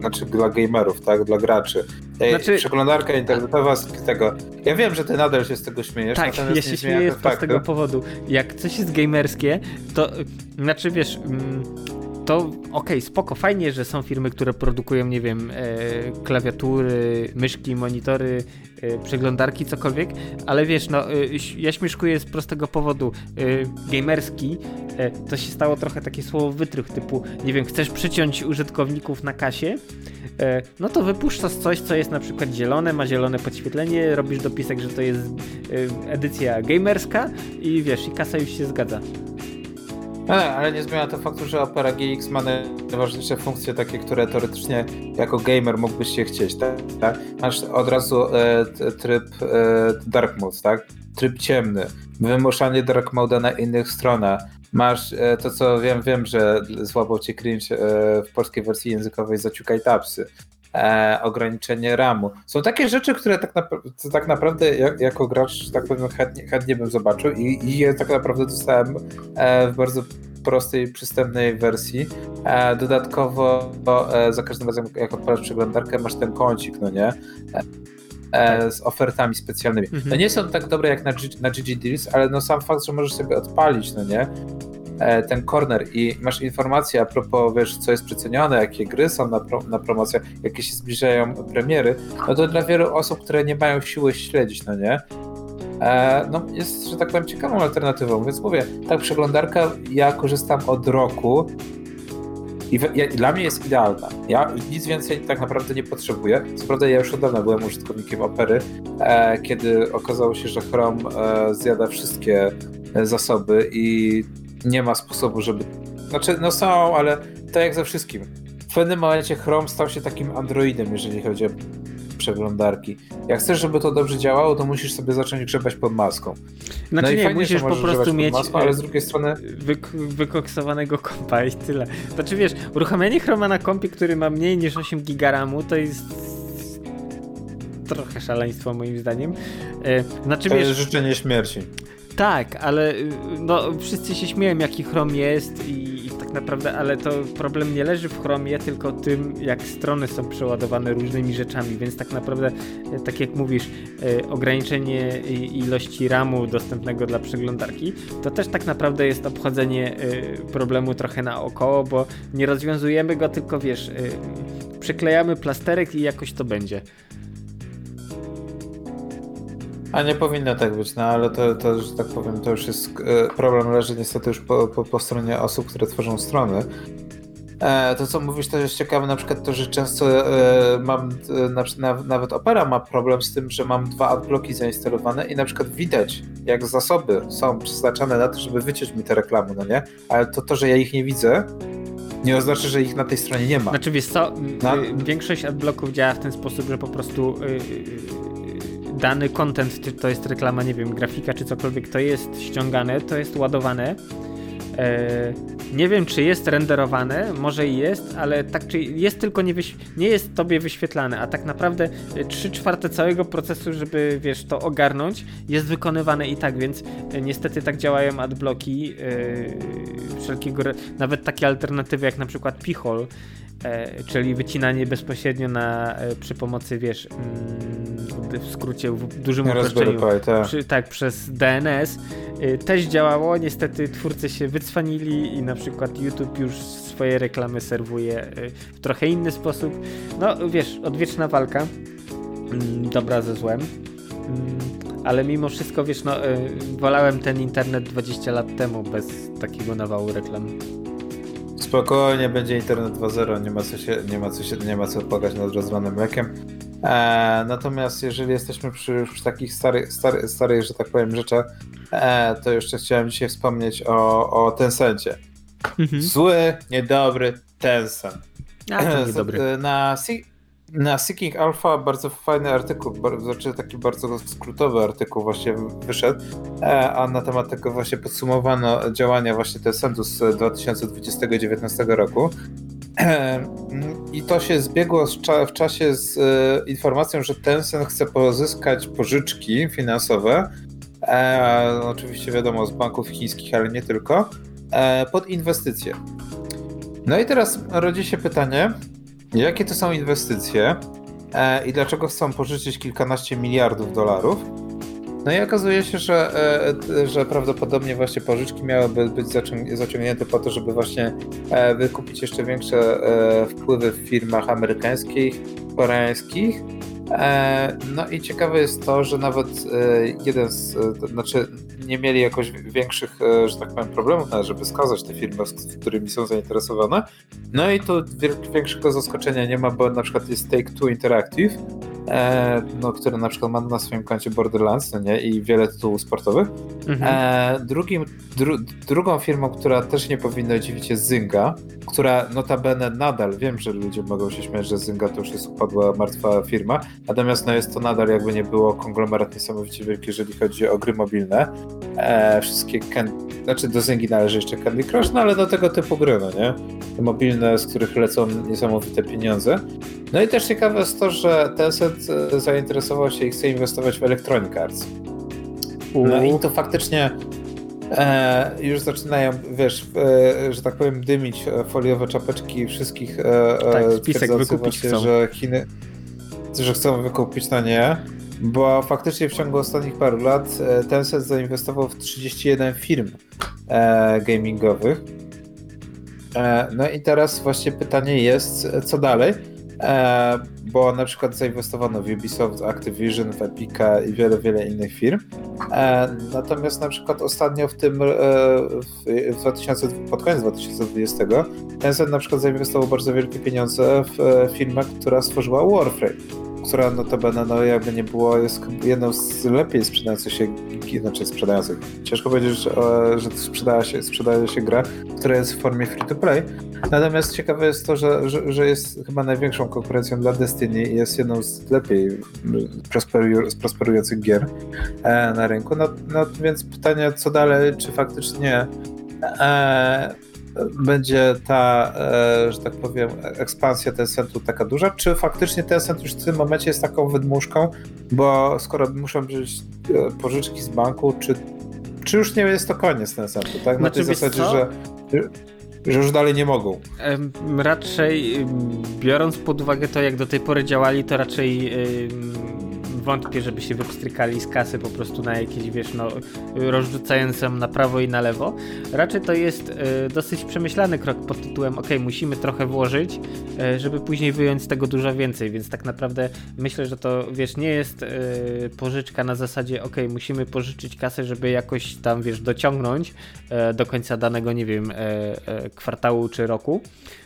znaczy dla gamerów, tak? Dla graczy. Znaczy... Przeglądarka internetowa z tego. Ja wiem, że ty nadal się z tego śmiejesz. Tak, ja się śmieję z tego powodu. Jak coś jest gamerskie, to znaczy wiesz, mm, to okej, okay, spoko, fajnie, że są firmy, które produkują, nie wiem, e, klawiatury, myszki, monitory, e, przeglądarki, cokolwiek, ale wiesz, no, e, ja śmieszkuję z prostego powodu. E, gamerski e, to się stało trochę takie słowo wytrych, typu, nie wiem, chcesz przyciąć użytkowników na kasie, e, no to wypuszczasz coś, co jest na przykład zielone, ma zielone podświetlenie, robisz dopisek, że to jest edycja gamerska i wiesz, i kasa już się zgadza. No, ale nie zmienia to faktu, że Opera GX ma najważniejsze funkcje takie, które teoretycznie jako gamer mógłbyś się chcieć, tak? Masz od razu e, tryb e, dark mode, tak? Tryb ciemny, wymuszanie dark mode na innych stronach, Masz e, to, co wiem, wiem, że złapał cię cringe e, w polskiej wersji językowej zaciukaj tapsy. E, ograniczenie RAMu. Są takie rzeczy, które tak, napra- tak naprawdę jak, jako gracz, tak powiem, chętnie, chętnie bym zobaczył i, i je tak naprawdę dostałem e, w bardzo prostej, przystępnej wersji. E, dodatkowo e, za każdym razem, jak odpalasz przeglądarkę, masz ten kącik, no nie? E, z ofertami specjalnymi. Mhm. No nie są tak dobre jak na, G, na GG Deals, ale no sam fakt, że możesz sobie odpalić, no nie? E, ten corner i masz informacje a propos, wiesz, co jest przecenione, jakie gry są na, pro, na promocjach, jakie się zbliżają premiery, no to dla wielu osób, które nie mają siły śledzić, no nie? E, no jest, że tak powiem, ciekawą alternatywą, więc mówię, tak przeglądarka, ja korzystam od roku i w, ja, dla mnie jest idealna. Ja nic więcej tak naprawdę nie potrzebuję. Co prawda ja już od dawna byłem użytkownikiem Opery, e, kiedy okazało się, że Chrome e, zjada wszystkie zasoby i nie ma sposobu, żeby... Znaczy, no są, ale tak jak ze wszystkim. W pewnym momencie Chrome stał się takim androidem, jeżeli chodzi o przeglądarki. Jak chcesz, żeby to dobrze działało, to musisz sobie zacząć grzebać pod maską. Znaczy no i nie, fajnie, musisz po prostu mieć maską, ale z drugiej strony... wyk wykoksowanego kompa i tyle. Znaczy wiesz, uruchamianie Chroma na kompie, który ma mniej niż 8 gigaramu, to jest trochę szaleństwo moim zdaniem. E, Znaczy To wiesz, życzenie śmierci. Tak, ale y, no, wszyscy się śmieją jaki Chrome jest i, i tak naprawdę, ale to problem nie leży w Chromie, tylko tym jak strony są przeładowane różnymi rzeczami, więc tak naprawdę, e, tak jak mówisz, e, ograniczenie ilości RAMu dostępnego dla przeglądarki, to też tak naprawdę jest obchodzenie e, problemu trochę naokoło, bo nie rozwiązujemy go, tylko wiesz, e, przyklejamy plasterek i jakoś to będzie. A nie powinno tak być, no ale to, to że tak powiem, to już jest e, problem leży niestety już po, po, po stronie osób, które tworzą strony. E, to co mówisz to jest ciekawe, na przykład to, że często e, mam, e, na, na, nawet Opera ma problem z tym, że mam dwa adblocki zainstalowane i na przykład widać, jak zasoby są przeznaczone na to, żeby wyciąć mi te reklamy, no nie? Ale to to, że ja ich nie widzę, nie oznacza, że ich na tej stronie nie ma. Znaczy wiesz co, Na- y, większość adblocków działa w ten sposób, że po prostu y, y, dany content, czy to jest reklama, nie wiem, grafika czy cokolwiek, to jest ściągane, to jest ładowane. E, nie wiem, czy jest renderowane, może i jest, ale tak czy jest tylko nie, nie jest tobie wyświetlane, a tak naprawdę 3 czwarte całego procesu, żeby wiesz, to ogarnąć, jest wykonywane i tak, więc e, niestety tak działają adblocki e, wszelkiego, nawet takie alternatywy jak na przykład Pichol, e, czyli wycinanie bezpośrednio na, e, przy pomocy, wiesz, mm, w skrócie, w dużym uproszczeniu, tak. przy, tak, przez DNS y, też działało. Niestety twórcy się i na przykład YouTube już swoje reklamy serwuje y, w trochę inny sposób. No wiesz, odwieczna walka. Mm, Dobra ze złem. Mm, Ale mimo wszystko, wiesz, no, y, wolałem ten internet 20 lat temu bez takiego nawału reklam. Spokojnie, będzie internet 2.0, nie ma co się, nie ma co się, nie ma co płakać nad rozlanym mlekiem. E, natomiast jeżeli jesteśmy przy, przy takich starych, stary, starych, że tak powiem, rzeczach, e, to jeszcze chciałem dzisiaj wspomnieć o, o Tencencie. Zły, niedobry Tencent. A, to niedobry. <clears throat> Z- Na, na Seeking Alpha bardzo fajny artykuł, znaczy taki bardzo skrótowy artykuł właśnie wyszedł, e, a na temat tego właśnie podsumowano działania właśnie Tencentu z 2020-2019 roku. <clears throat> I to się zbiegło w czasie z e, informacją, że Tencent chce pozyskać pożyczki finansowe, e, oczywiście wiadomo z banków chińskich, ale nie tylko, e, pod inwestycje. No i teraz rodzi się pytanie, jakie to są inwestycje e, i dlaczego chcą pożyczyć kilkanaście miliardów dolarów? No i okazuje się, że, e, że prawdopodobnie właśnie pożyczki miałyby być zaciąg- zaciągnięte po to, żeby właśnie e, wykupić jeszcze większe e, wpływy w firmach amerykańskich, koreańskich. E, No i ciekawe jest to, że nawet e, jeden z, e, znaczy nie mieli jakoś większych, e, że tak powiem, problemów, nawet żeby skazać te firmy, z którymi są zainteresowane. No i tu większego zaskoczenia nie ma, bo na przykład jest Take-Two Interactive, e, no, który na przykład ma na swoim koncie Borderlands, no nie, i wiele tytułów sportowych. Mhm. E, drugim, dru, drugą firmą, która też nie powinna dziwić jest Zynga, która notabene nadal, wiem, że ludzie mogą się śmiać, że Zynga to już jest upadła, martwa firma, natomiast no jest to nadal jakby nie było konglomerat niesamowicie wielki, jeżeli chodzi o gry mobilne. E, wszystkie Ken, znaczy do Zyngi należy jeszcze Candy Crush, no ale do tego typu gry, no nie? Mobilne, z których lecą niesamowite pieniądze. No i też ciekawe jest to, że Tencent e, zainteresował się i chce inwestować w Electronic Arts. No i to faktycznie e, już zaczynają, wiesz, e, że tak powiem, dymić foliowe czapeczki wszystkich e, tak, spisek wykupić właśnie, chcą. że Chiny, że chcą wykupić na nie bo faktycznie w ciągu ostatnich paru lat e, Tencent zainwestował w 31 firm e, gamingowych. E, no i teraz właśnie pytanie jest, co dalej? E, bo na przykład zainwestowano w Ubisoft, Activision, w Epica i wiele, wiele innych firm. E, natomiast na przykład ostatnio w tym, e, w 2000, pod koniec 2020, Tencent na przykład zainwestował bardzo wielkie pieniądze w firmę, która stworzyła Warframe która notabene, no jakby nie było, jest jedną z lepiej sprzedających się, znaczy sprzedających. Ciężko powiedzieć, że, że się, sprzedaje się gra, która jest w formie free-to-play. Natomiast ciekawe jest to, że, że, że, jest chyba największą konkurencją dla Destiny i jest jedną z lepiej prosperujących gier e, na rynku. No, no więc pytanie, co dalej, czy faktycznie e, będzie ta, e, że tak powiem, ekspansja Tencentu taka duża, czy faktycznie Tencent już w tym momencie jest taką wydmuszką, bo skoro muszą być e, pożyczki z banku, czy, czy już nie jest to koniec Tencentu, tak? Na znaczy, tej zasadzie, że że już dalej nie mogą. Raczej biorąc pod uwagę to, jak do tej pory działali, to raczej wątpię, żeby się wypstrykali z kasy po prostu na jakieś, wiesz, no, rozrzucające na prawo i na lewo. Raczej to jest e, dosyć przemyślany krok pod tytułem, ok, musimy trochę włożyć, e, żeby później wyjąć z tego dużo więcej, więc tak naprawdę myślę, że to, wiesz, nie jest e, pożyczka na zasadzie, ok, musimy pożyczyć kasę, żeby jakoś tam, wiesz, dociągnąć do końca danego, nie wiem, kwartału czy roku,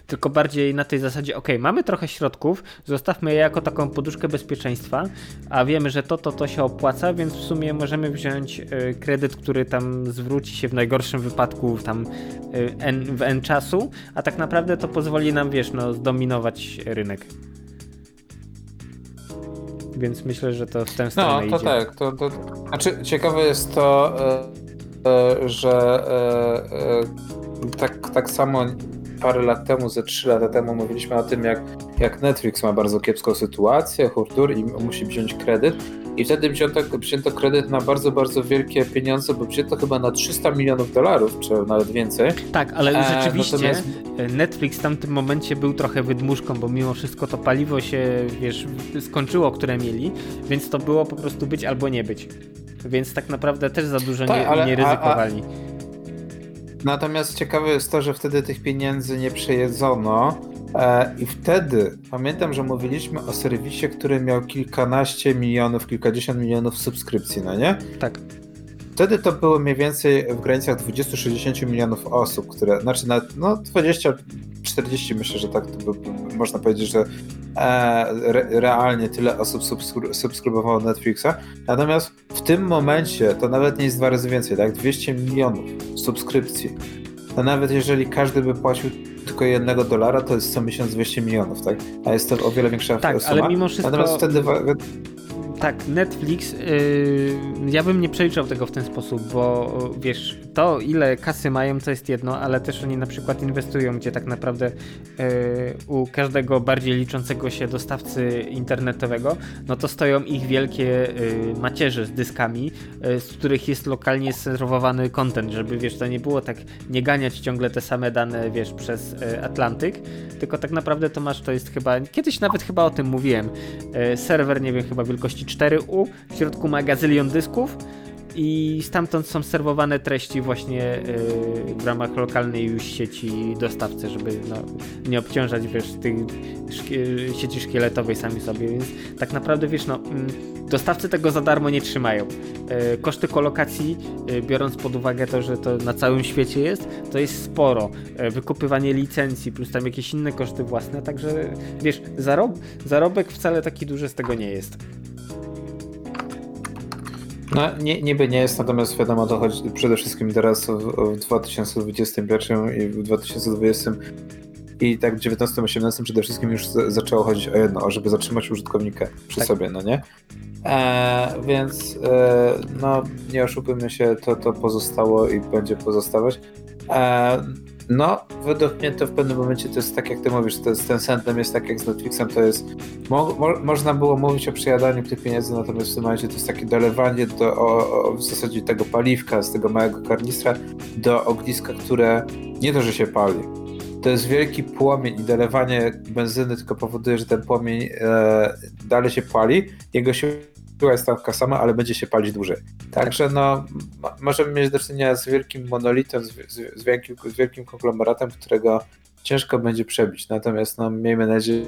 tylko bardziej na tej zasadzie, ok, mamy trochę środków, zostawmy je jako taką poduszkę bezpieczeństwa, a wiemy, że to, to, to się opłaca, więc w sumie możemy wziąć y, kredyt, który tam zwróci się w najgorszym wypadku tam y, n, w n czasu, a tak naprawdę to pozwoli nam, wiesz, no, zdominować rynek. Więc myślę, że to w tę stronę No, to idzie. tak. To, to, znaczy, ciekawe jest to, e, że tak, tak samo parę lat temu, ze trzy lata temu mówiliśmy o tym, jak, jak Netflix ma bardzo kiepską sytuację, hurtur i musi wziąć kredyt. I wtedy wzięto, wzięto kredyt na bardzo, bardzo wielkie pieniądze, bo wzięto chyba na 300 milionów dolarów, czy nawet więcej. Tak, ale e, rzeczywiście natomiast... Netflix w tamtym momencie był trochę wydmuszką, bo mimo wszystko to paliwo się, wiesz, skończyło, które mieli, więc to było po prostu być albo nie być. Więc tak naprawdę też za dużo tak, nie, ale, nie ryzykowali. A, a Natomiast ciekawe jest to, że wtedy tych pieniędzy nie przejedzono. E, I wtedy pamiętam, że mówiliśmy o serwisie, który miał kilkanaście milionów, kilkadziesiąt milionów subskrypcji, no nie? Tak. Wtedy to było mniej więcej w granicach 20-60 milionów osób, które, znaczy na, no 20-40 myślę, że tak to by, można powiedzieć, że e, re, realnie tyle osób subskrybowało Netflixa. Natomiast w tym momencie to nawet nie jest dwa razy więcej, tak? 200 milionów subskrypcji. To nawet jeżeli każdy by płacił tylko jednego dolara, to jest co miesiąc 200 milionów, tak? A jest to o wiele większa tak, suma. ale mimo wszystko... Natomiast wtedy tak, Netflix, yy, ja bym nie przeliczał tego w ten sposób, bo wiesz, to ile kasy mają to jest jedno, ale też oni na przykład inwestują, gdzie tak naprawdę yy, u każdego bardziej liczącego się dostawcy internetowego, no to stoją ich wielkie yy, macierze z dyskami, yy, z których jest lokalnie serwowany content, żeby wiesz, to nie było tak nie ganiać ciągle te same dane, wiesz, przez yy, Atlantyk, tylko tak naprawdę to masz, to jest chyba, kiedyś nawet chyba o tym mówiłem, yy, serwer, nie wiem, chyba wielkości 4U, w środku ma gazylion dysków i stamtąd są serwowane treści właśnie yy, w ramach lokalnej już sieci dostawcy, żeby no, nie obciążać wiesz, tej sieci szkieletowej sami sobie, więc tak naprawdę wiesz, no, mm, dostawcy tego za darmo nie trzymają. Yy, koszty kolokacji, yy, biorąc pod uwagę to, że to na całym świecie jest, to jest sporo. Yy, wykupywanie licencji, plus tam jakieś inne koszty własne, także wiesz, zarob zarobek wcale taki duży z tego nie jest. No, nie, niby nie jest, natomiast wiadomo, to chodzi przede wszystkim teraz w, w 2021 i w 2020 i tak w 19-18 przede wszystkim już zaczęło chodzić o jedno, żeby zatrzymać użytkownika przy tak. sobie, no nie? E, więc e, no nie oszukujmy się, to, to pozostało i będzie pozostawać. E, no, według mnie to w pewnym momencie to jest tak, jak ty mówisz, to jest, ten jest tak jak z Netflixem, to jest, mo, mo, można było mówić o przejadaniu tych pieniędzy, natomiast w tym momencie to jest takie dolewanie do, o, o, w zasadzie tego paliwka z tego małego karnistra do ogniska, które nie to, że się pali, to jest wielki płomień i dolewanie benzyny tylko powoduje, że ten płomień e, dalej się pali, jego się jest taka sama, ale będzie się palić dłużej. Także no, możemy mieć do czynienia z wielkim monolitem, z, z, z, wielkim, z wielkim konglomeratem, którego ciężko będzie przebić. Natomiast no, miejmy nadzieję,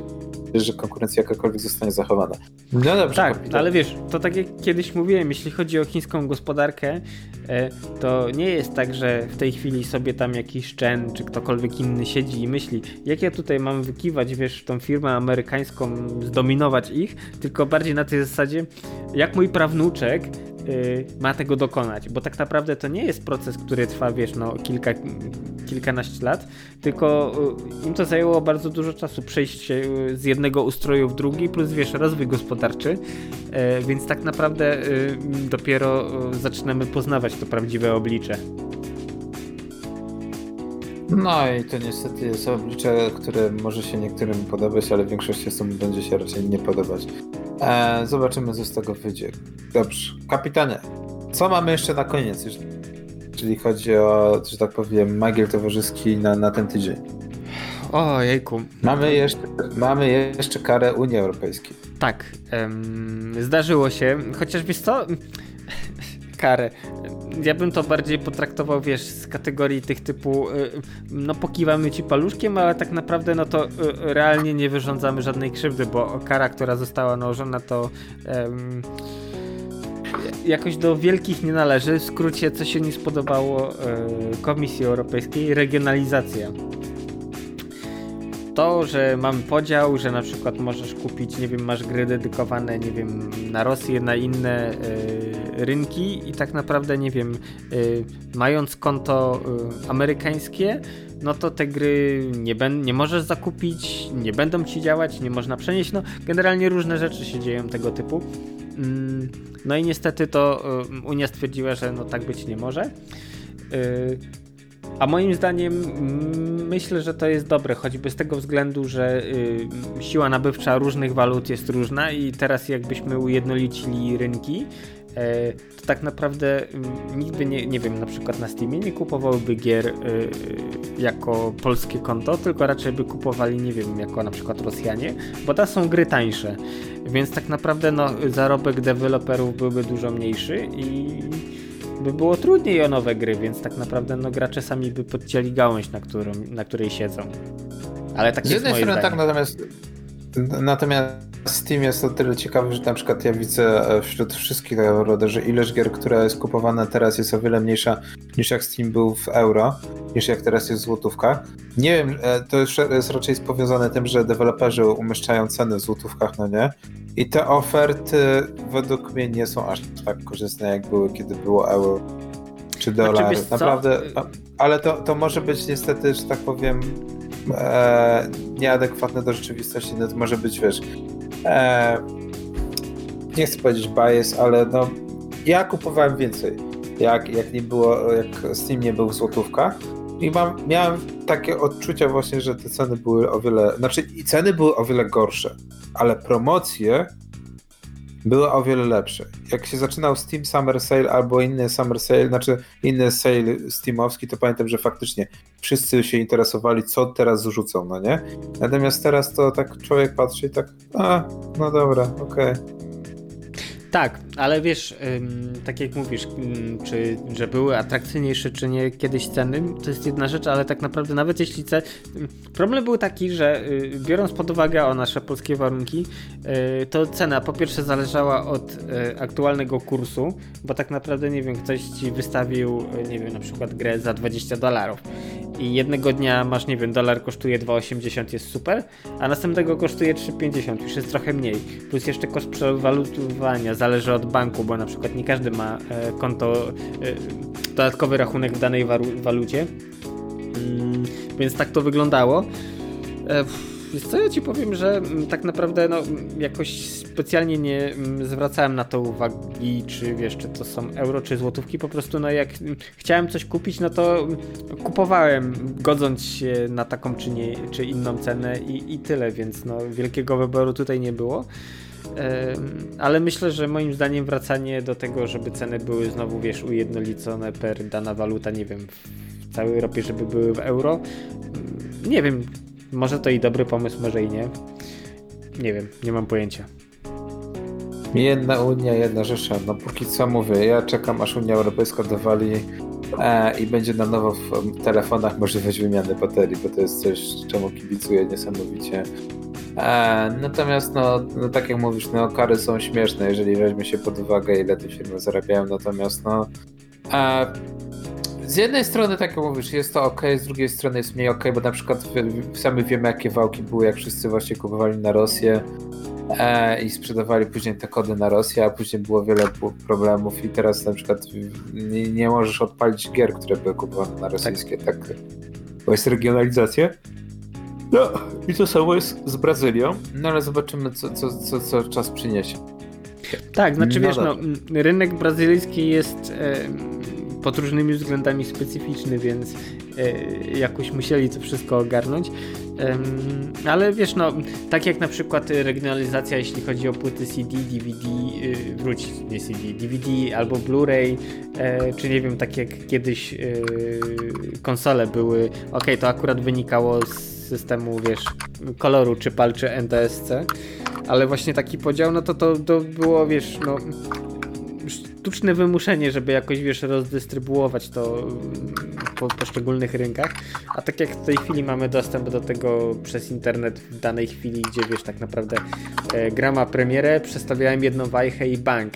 że konkurencja jakakolwiek zostanie zachowana. No dobrze. Tak, kapitan. ale wiesz, to tak jak kiedyś mówiłem, jeśli chodzi o chińską gospodarkę, e, to nie jest tak, że w tej chwili sobie tam jakiś Chen czy ktokolwiek inny siedzi i myśli, jak ja tutaj mam wykiwać, wiesz, tą firmę amerykańską, zdominować ich, tylko bardziej na tej zasadzie, jak mój prawnuczek Y, ma tego dokonać, bo tak naprawdę to nie jest proces, który trwa, wiesz, no kilka, kilkanaście lat, tylko y, im to zajęło bardzo dużo czasu przejść y, z jednego ustroju w drugi, plus wiesz, rozwój gospodarczy, więc tak naprawdę dopiero zaczynamy poznawać to prawdziwe oblicze. No i to niestety jest oblicze, które może się niektórym podobać, ale większości osób będzie się raczej nie podobać. E, zobaczymy, co z tego wyjdzie. Dobrze. Kapitanie, co mamy jeszcze na koniec, jeżeli chodzi o, że tak powiem, magiel towarzyski na, na ten tydzień? O, jejku. Mamy jeszcze, mamy jeszcze karę Unii Europejskiej. Tak, zdarzyło się, chociaż wiesz co, karę. Ja bym to bardziej potraktował, wiesz, z kategorii tych typu, y, no pokiwamy ci paluszkiem, ale tak naprawdę no to y, realnie nie wyrządzamy żadnej krzywdy, bo kara, która została nałożona to um, jakoś do wielkich nie należy. W skrócie, co się nie spodobało y, Komisji Europejskiej, regionalizacja to, że mamy podział, że na przykład możesz kupić, nie wiem, masz gry dedykowane, nie wiem, na Rosję, na inne y, rynki i tak naprawdę, nie wiem, y, mając konto y, amerykańskie, no to te gry nie, nie możesz zakupić, nie będą ci działać, nie można przenieść, no generalnie różne rzeczy się dzieją tego typu. Mm, no i niestety to Unia stwierdziła, że no tak być nie może. A moim zdaniem mm, myślę, że to jest dobre, choćby z tego względu, że y, siła nabywcza różnych walut jest różna i teraz jakbyśmy ujednolicili rynki, e, to tak naprawdę mm, nikt by nie, nie wiem, na przykład na Steamie nie kupowałby gier y, jako polskie konto, tylko raczej by kupowali, nie wiem, jako na przykład Rosjanie, bo to są gry tańsze, więc tak naprawdę no, zarobek deweloperów byłby dużo mniejszy i by było trudniej o nowe gry, więc tak naprawdę no, gracze sami by podcięli gałąź, na, którą, na której siedzą. Ale tak Z jednej strony tak, natomiast natomiast Steam jest o tyle ciekawy, że na przykład ja widzę e, wśród wszystkich tak że ilość gier, która jest kupowana teraz jest o wiele mniejsza niż jak Steam był w euro, niż jak teraz jest w złotówkach. Nie wiem, e, to jest raczej powiązane tym, że deweloperzy umieszczają ceny w złotówkach, no nie? I te oferty według mnie nie są aż tak korzystne, jak były, kiedy było euro czy dolar. Znaczy, Naprawdę, ale to, to może być niestety, że tak powiem, e, nieadekwatne do rzeczywistości. No to może być, wiesz, e, nie chcę powiedzieć bias, ale no ja kupowałem więcej, jak, jak nie było, jak Steam nie był w złotówkach i mam, miałem takie odczucia właśnie, że te ceny były o wiele, znaczy i ceny były o wiele gorsze, ale promocje były o wiele lepsze. Jak się zaczynał Steam Summer Sale albo inny Summer Sale, znaczy inny sale Steamowski, to pamiętam, że faktycznie wszyscy się interesowali, co teraz zrzucą, no nie? Natomiast teraz to tak człowiek patrzy i tak, a, no dobra, okej. Okay. Tak, ale wiesz, tak jak mówisz, czy że były atrakcyjniejsze, czy nie kiedyś ceny, to jest jedna rzecz, ale tak naprawdę nawet jeśli ceny... Problem był taki, że y, biorąc pod uwagę o nasze polskie warunki, y, to cena po pierwsze zależała od y, aktualnego kursu, bo tak naprawdę, nie wiem, ktoś ci wystawił, nie wiem, na przykład grę za 20 dolarów i jednego dnia masz, nie wiem, dolar kosztuje 2,80 jest super, a następnego kosztuje 3,50, już jest trochę mniej. Plus jeszcze koszt przewalutowania zależy od banku, bo na przykład nie każdy ma e, konto, e, dodatkowy rachunek w danej walucie. Mm, więc tak to wyglądało. E, Wiesz co, ja ci powiem, że mm, tak naprawdę no, jakoś specjalnie nie mm, zwracałem na to uwagi, czy wiesz, czy to są euro, czy złotówki, po prostu no jak chciałem coś kupić, no to kupowałem, godząc się na taką czy, nie, czy inną cenę i, i tyle, więc no wielkiego wyboru tutaj nie było. Ale myślę, że moim zdaniem wracanie do tego, żeby ceny były znowu, wiesz, ujednolicone per dana waluta, nie wiem, w całej Europie, żeby były w euro, nie wiem, może to i dobry pomysł, może i nie. Nie wiem, nie mam pojęcia. Jedna Unia, jedna Rzesza. No póki co mówię, ja czekam aż Unia Europejska dowali e, i będzie na nowo w telefonach możliwość wymiany baterii, bo to jest coś, czemu kibicuję niesamowicie. E, natomiast no, no, tak jak mówisz, no kary są śmieszne, jeżeli weźmie się pod uwagę ile te firmy zarabiają, natomiast no e, z jednej strony, tak jak mówisz, jest to ok, z drugiej strony jest mniej ok, bo na przykład sami wiemy, jakie wałki były, jak wszyscy właśnie kupowali na Rosję e, i sprzedawali później te kody na Rosję, a później było wiele problemów i teraz na przykład nie, nie możesz odpalić gier, które były kupowane na rosyjskie, tak? tak bo jest regionalizacja. No i to samo jest z Brazylią, no ale zobaczymy, co, co, co, co czas przyniesie. Tak, znaczy no wiesz, no, rynek brazylijski jest... E pod różnymi względami specyficzny, więc e, jakoś musieli to wszystko ogarnąć. ale wiesz, no, tak jak na przykład regionalizacja, jeśli chodzi o płyty CD, DVD, y, wróć, nie CD, DVD albo Blu-ray, e, czy nie wiem, tak jak kiedyś y, konsole były, ok, to akurat wynikało z systemu, wiesz, koloru, czy PAL, czy NTSC, ale właśnie taki podział, no to to, to było, wiesz, no sztuczne wymuszenie, żeby jakoś, wiesz, rozdystrybuować to po poszczególnych rynkach. A tak jak w tej chwili mamy dostęp do tego przez internet w danej chwili, gdzie, wiesz, tak naprawdę e, gra ma premierę, przestawiałem jedną wajchę i bank.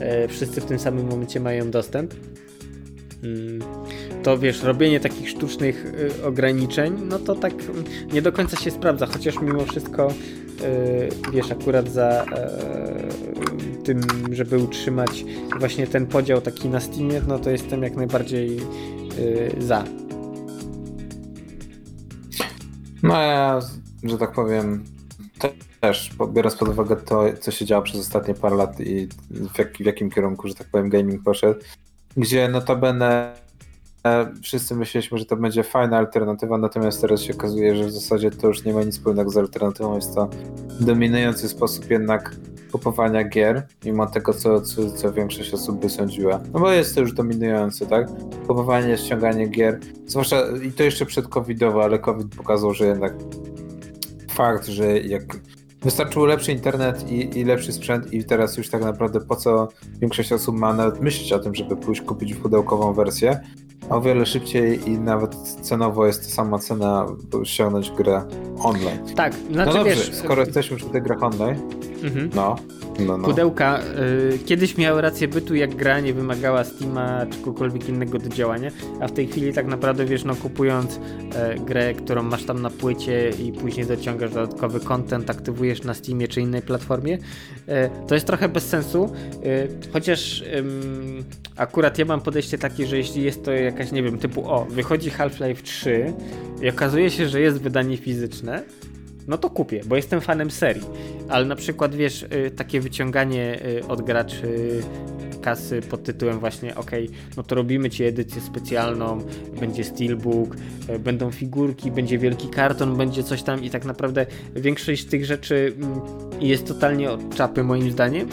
E, wszyscy w tym samym momencie mają dostęp. Mm, to wiesz, robienie takich sztucznych y, ograniczeń, no to tak nie do końca się sprawdza, chociaż mimo wszystko y, wiesz, akurat za y, tym, żeby utrzymać właśnie ten podział taki na Steamie, no to jestem jak najbardziej za. No ja, że tak powiem, też biorąc pod uwagę to, co się działo przez ostatnie parę lat i w, jak, w jakim kierunku, że tak powiem, gaming poszedł, gdzie notabene wszyscy myśleliśmy, że to będzie fajna alternatywa, natomiast teraz się okazuje, że w zasadzie to już nie ma nic wspólnego z alternatywą, jest to dominujący sposób jednak kupowania gier, mimo tego, co, co, co większość osób by sądziła. No bo jest to już dominujące, tak? Kupowanie, ściąganie gier, zwłaszcza i to jeszcze przed covidowo, ale covid pokazał, że jednak fakt, że jak Wystarczył lepszy internet i, i, lepszy sprzęt i teraz już tak naprawdę po co większość osób ma nawet myśleć o tym, żeby pójść kupić pudełkową wersję. O wiele szybciej i nawet cenowo jest ta sama cena, by ściągnąć grę online. Tak, znaczy no dobrze, wiesz, skoro jesteśmy przy tych grach online, mhm. no, no, no. Pudełka y, kiedyś miały rację bytu, jak gra nie wymagała Steama czy kogokolwiek innego do działania, a w tej chwili tak naprawdę wiesz, no kupując y, grę, którą masz tam na płycie i później dociągasz dodatkowy content, aktywujesz na Steamie czy innej platformie, y, to jest trochę bez sensu, chociaż akurat ja mam podejście takie, że jeśli jest to jakaś, nie wiem, typu o, wychodzi Half-Life 3 i okazuje się, że jest wydanie fizyczne, no to kupię, bo jestem fanem serii. Ale na przykład, wiesz, y, takie wyciąganie y, od graczy kasy pod tytułem właśnie ok, no to robimy ci edycję specjalną, będzie steelbook, y, będą figurki, będzie wielki karton, będzie coś tam i tak naprawdę większość z tych rzeczy mm, jest totalnie od czapy moim zdaniem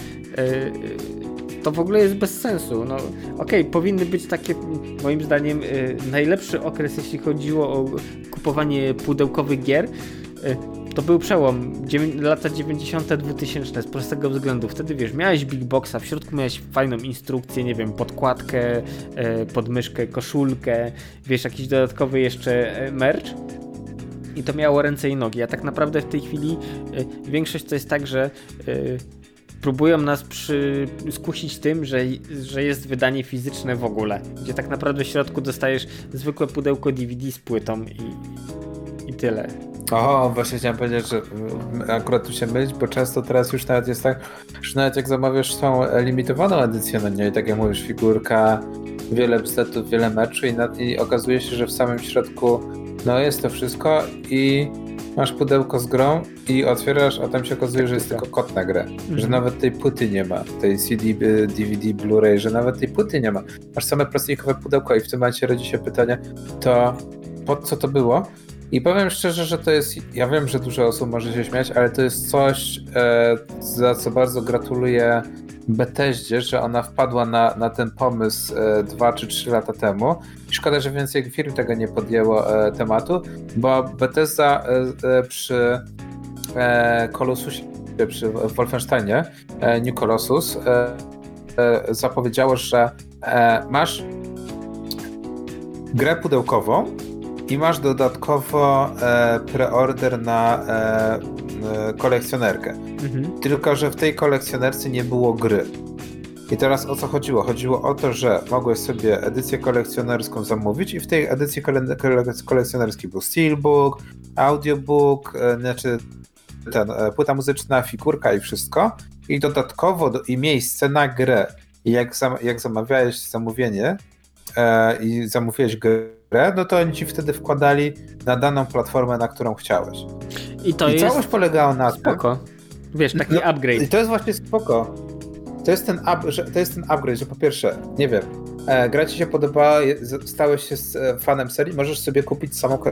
to w ogóle jest bez sensu. No, okej, okay, powinny być takie, moim zdaniem, najlepszy okres, jeśli chodziło o kupowanie pudełkowych gier to był przełom lata 90. 2000 z prostego względu. Wtedy wiesz, miałeś big boxa, w środku miałeś fajną instrukcję, nie wiem, podkładkę, e, podmyszkę, koszulkę, wiesz, jakiś dodatkowy jeszcze e, merch i to miało ręce i nogi. A tak naprawdę w tej chwili większość to jest tak, że próbują nas przy, skusić tym, że, że jest wydanie fizyczne w ogóle, gdzie tak naprawdę w środku dostajesz zwykłe pudełko DVD z płytą i, i tyle. O, właśnie chciałem powiedzieć, że akurat tu się mylić, bo często teraz już nawet jest tak, że nawet jak zamawiasz tą limitowaną edycję, no nie, tak jak mówisz, figurka, wiele bstetów, wiele meczów i, i okazuje się, że w samym środku no jest to wszystko i masz pudełko z grą i otwierasz, a tam się okazuje, że jest tylko kod na grę. Mhm. Że nawet tej płyty nie ma, tej CD, y, DVD, Blu-ray, że nawet tej płyty nie ma. Masz same plastikowe pudełko i w tym momencie rodzi się pytanie, to po co to było? I powiem szczerze, że to jest, ja wiem, że dużo osób może się śmiać, ale to jest coś, e, za co bardzo gratuluję Bethesdzie, że ona wpadła na, na ten pomysł e, dwa czy trzy lata temu. Szkoda, że więcej firm tego nie podjęło e, tematu, bo Bethesda e, e, przy e, Colossusie, przy Wolfensteinie, e, New Colossus, zapowiedziało, że masz grę pudełkową i masz dodatkowo e, preorder na e, e, kolekcjonerkę. Mhm. Tylko, że w tej kolekcjonerce nie było gry. I teraz o co chodziło? Chodziło o to, że mogłeś sobie edycję kolekcjonerską zamówić i w tej edycji kole- kole- kolekcjonerskiej był steelbook, audiobook, e, znaczy ten, e, płyta muzyczna, figurka i wszystko. I dodatkowo do, i miejsce na grę. I jak, zam, jak zamawiałeś zamówienie e, i zamówiłeś grę, no to oni ci wtedy wkładali na daną platformę, na którą chciałeś. I to I jest całość polegała na tym, spoko. Wiesz, taki No, upgrade. i to jest właśnie spoko. To jest ten, up, że, to jest ten upgrade, że po pierwsze, nie wiem, e, gra ci się podobała, stałeś się z, e, fanem serii, możesz sobie kupić samą ko-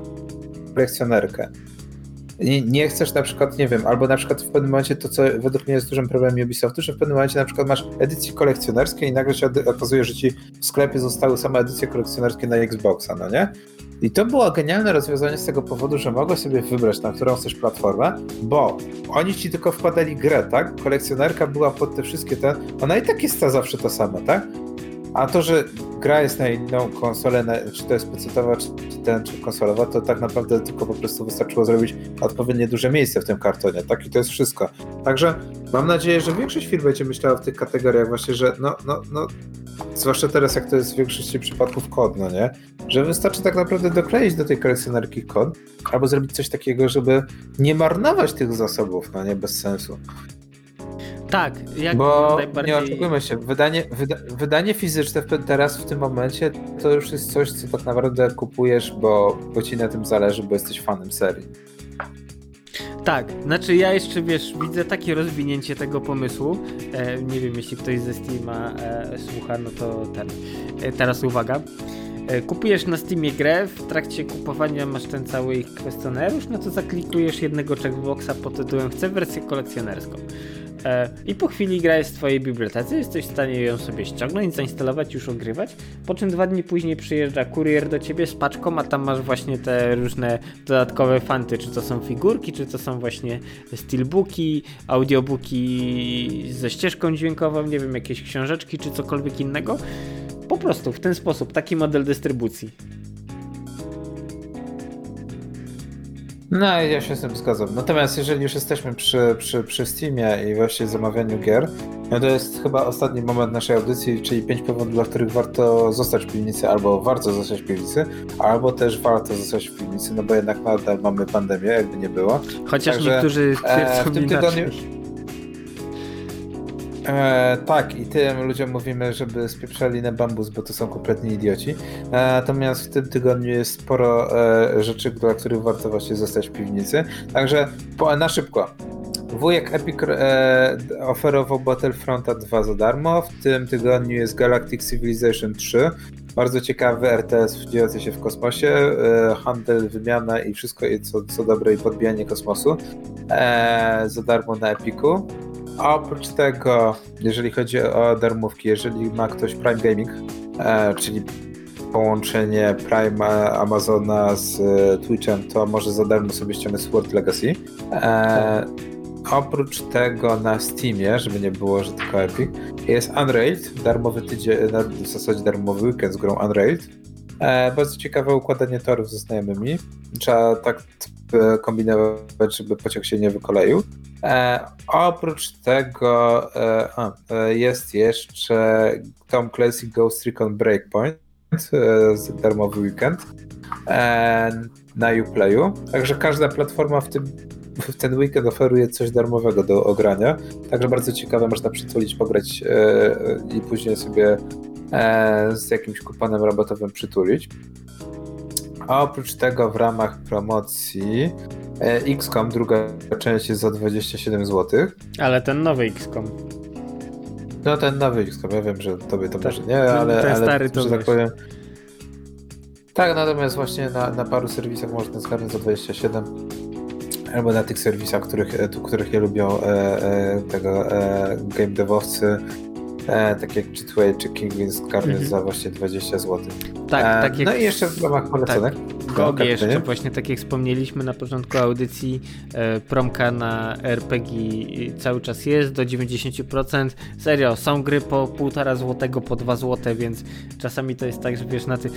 kolekcjonerkę. Nie, nie chcesz na przykład, nie wiem, albo na przykład w pewnym momencie to, co według mnie jest dużym problemem Ubisoftu, że w pewnym momencie na przykład masz edycje kolekcjonerskie i nagle się okazuje, że ci w sklepie zostały same edycje kolekcjonerskie na Xboxa, no nie? I to było genialne rozwiązanie z tego powodu, że mogłeś sobie wybrać, na którą chcesz platformę, bo oni ci tylko wkładali grę, tak? Kolekcjonerka była pod te wszystkie te. Ona i tak jest ta zawsze ta sama, tak? A to, że gra jest na inną konsolę, czy to jest PC-towa, czy, czy ten, czy konsolowa, to tak naprawdę tylko po prostu wystarczyło zrobić odpowiednio duże miejsce w tym kartonie, tak? I to jest wszystko. Także mam nadzieję, że większość firm będzie myślała w tych kategoriach właśnie, że no, no, no, zwłaszcza teraz, jak to jest w większości przypadków kod, no nie? Że wystarczy tak naprawdę dokleić do tej kolekcjonerki kod, albo zrobić coś takiego, żeby nie marnować tych zasobów, no nie, bez sensu. Tak, jak Bo najbardziej... nie oczekujmy się, wydanie, wyda, wydanie fizyczne teraz w tym momencie to już jest coś, co tak naprawdę kupujesz, bo, bo ci na tym zależy, bo jesteś fanem serii. Tak, znaczy ja jeszcze wiesz, widzę takie rozwinięcie tego pomysłu. E, nie wiem, jeśli ktoś ze Steama e, słucha, no to ten. E, teraz uwaga. E, kupujesz na Steamie grę, w trakcie kupowania masz ten cały ich kwestionariusz, no to zaklikujesz jednego checkboxa pod tytułem chcę wersję kolekcjonerską. E, I po chwili gra jest w twojej bibliotece, jesteś w stanie ją sobie ściągnąć, zainstalować, już ogrywać, po czym dwa dni później przyjeżdża kurier do ciebie z paczką, a tam masz właśnie te różne dodatkowe fanty, czy to są figurki, czy to są właśnie steelbooki, audiobooki ze ścieżką dźwiękową, nie wiem, jakieś książeczki, czy cokolwiek innego. Po prostu w ten sposób, taki model dystrybucji. No ja się z tym zgadzam. Natomiast jeżeli już jesteśmy przy, przy, przy Steamie i właśnie zamawianiu gier, no to jest chyba ostatni moment naszej audycji, czyli pięć powodów, dla których warto zostać w piwnicy, albo warto zostać w piwnicy, albo też warto zostać w piwnicy, no bo jednak nadal mamy pandemię, jakby nie było. Chociaż Także, niektórzy e, twierdzą w tym tygodniu- E, tak, i tym ludziom mówimy, żeby spieprzali na bambus, bo to są kompletni idioci. E, natomiast w tym tygodniu jest sporo e, rzeczy, dla których warto właśnie zostać w piwnicy. Także po, na szybko. Wujek Epic e, oferował Battlefronta 2 za darmo. W tym tygodniu jest Galactic Civilization 3. Bardzo ciekawy RTS dziejący się w kosmosie. E, handel, wymiana i wszystko, co, co dobre, i podbijanie kosmosu. E, za darmo na Epiku. Oprócz tego, jeżeli chodzi o darmówki, jeżeli ma ktoś Prime Gaming, e, czyli połączenie Prime e, Amazona z e, Twitchem, to może za darmo sobie ściągnąć Sword Legacy. E, oprócz tego na Steamie, żeby nie było, że tylko Epic, jest Unrailed, darmowy tydzień, w zasadzie darmowy weekend z grą Unrailed. E, bardzo ciekawe układanie torów ze znajomymi. Trzeba tak e, kombinować, żeby pociąg się nie wykoleił. E, oprócz tego e, a, e, jest jeszcze Tom Clancy Ghost Recon Breakpoint, e, z darmowy weekend na Uplayu. Także każda platforma w tym w ten weekend oferuje coś darmowego do ogrania. Także bardzo ciekawe, można przytulić, pograć i później sobie z jakimś kuponem rabatowym przytulić. A oprócz tego w ramach promocji E, XCOM, druga część jest za 27 zł. Ale ten nowy XCOM. No ten nowy XCOM, ja wiem, że tobie to Tak, może nie, ale, ten ale stary to że tak powiem. Tak, natomiast właśnie na, na paru serwisach można zgarnąć za 27. Albo na tych serwisach, których, e, których nie lubią e, e, tego e, game devowcy, e, tak jak Cheatway czy Kingwin zgarnąć Mhm. za właśnie 20 zł. Tak, tak jak No i jeszcze w ramach poleconek. GOG tak, jeszcze, nie? właśnie tak jak wspomnieliśmy na początku audycji, e, promka na RPG cały czas jest do 90%. Serio, są gry po 1,5 złotego, po 2 złote, więc czasami to jest tak, że wiesz, na ty... e,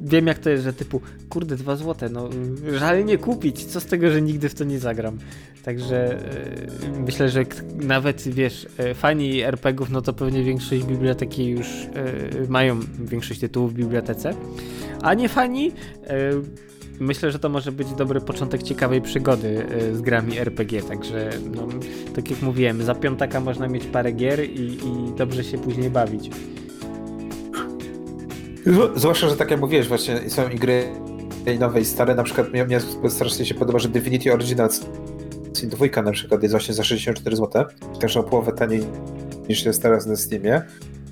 Wiem jak to jest, że typu, kurde, 2 złote, no żal nie kupić, co z tego, że nigdy w to nie zagram. Także e, myślę, że nawet, wiesz, e, fani RPGów, no to pewnie większość biblioteki już e, mają większość tytułów w bibliotece. A nie fani, myślę, że to może być dobry początek ciekawej przygody z grami RPG. Także, no, tak jak mówiłem, za piątaka można mieć parę gier i, i dobrze się później bawić. Zw- Zwłaszcza, że tak jak mówiłeś, właśnie są i gry nowe i stare, na przykład mnie, mnie strasznie się podoba, że Divinity Originals Sin 2 na przykład jest właśnie za 64 zł, także o połowę taniej niż jest teraz na Steamie.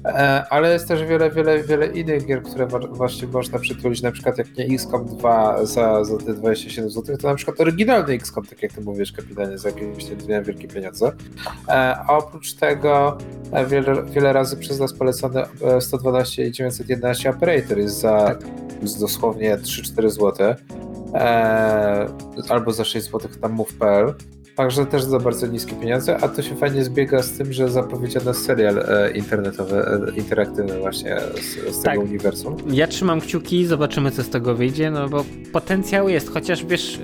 E, Ale jest też wiele, wiele, wiele innych gier, które właśnie można przytulić, na przykład jak nie XCOM 2 za, za te 27 zł, to na przykład oryginalny XCOM, tak jak ty mówisz, kapitanie, za jakieś nie wielkie pieniądze. E, A oprócz tego e, wiele, wiele razy przez nas polecony e, 112 i 911 Operator jest za Tak. dosłownie 3-4 zł. Albo za 6 zł tam move.pl. Także też za bardzo niskie pieniądze, a to się fajnie zbiega z tym, że zapowiedziano serial e, internetowy, e, interaktywny właśnie z, z Tak. tego uniwersum. Ja trzymam kciuki, zobaczymy co z tego wyjdzie, no bo potencjał jest, chociaż wiesz,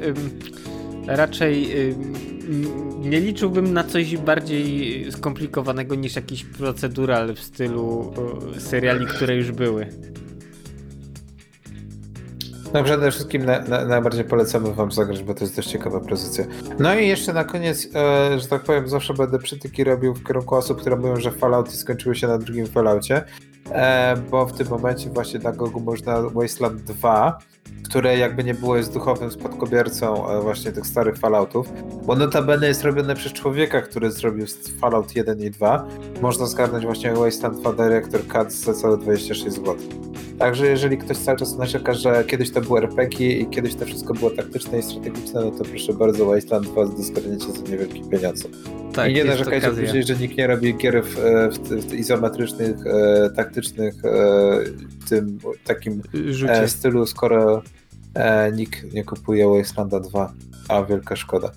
raczej nie liczyłbym na coś bardziej skomplikowanego niż jakiś procedural w stylu seriali, które już były. No przede wszystkim na, na, najbardziej polecamy wam zagrać, bo to jest dość ciekawa pozycja. No i jeszcze na koniec, e, że tak powiem, zawsze będę przytyki robił w kierunku osób, które mówią, że Fallouty skończyły się na drugim Falloutie, e, bo w tym momencie właśnie na Gogu można Wasteland 2, które jakby nie było jest duchowym spadkobiercą e, właśnie tych starych Falloutów, bo notabene jest robione przez człowieka, który zrobił Fallout 1 i 2. Można zgarnąć właśnie Wasteland 2 Director Cut za całe 26 zł. Także jeżeli ktoś cały czas narzeka, że kiedyś to było RPG i kiedyś to wszystko było taktyczne i strategiczne, no to proszę bardzo, Wasteland 2 zgarniecie za niewielkie pieniądze. Tak, I nie narzekajcie okazja. później, że nikt nie robi gier w, w, w izometrycznych, e, taktycznych, e, tym takim e, stylu, skoro e, nikt nie kupuje Wastelanda 2, a wielka szkoda.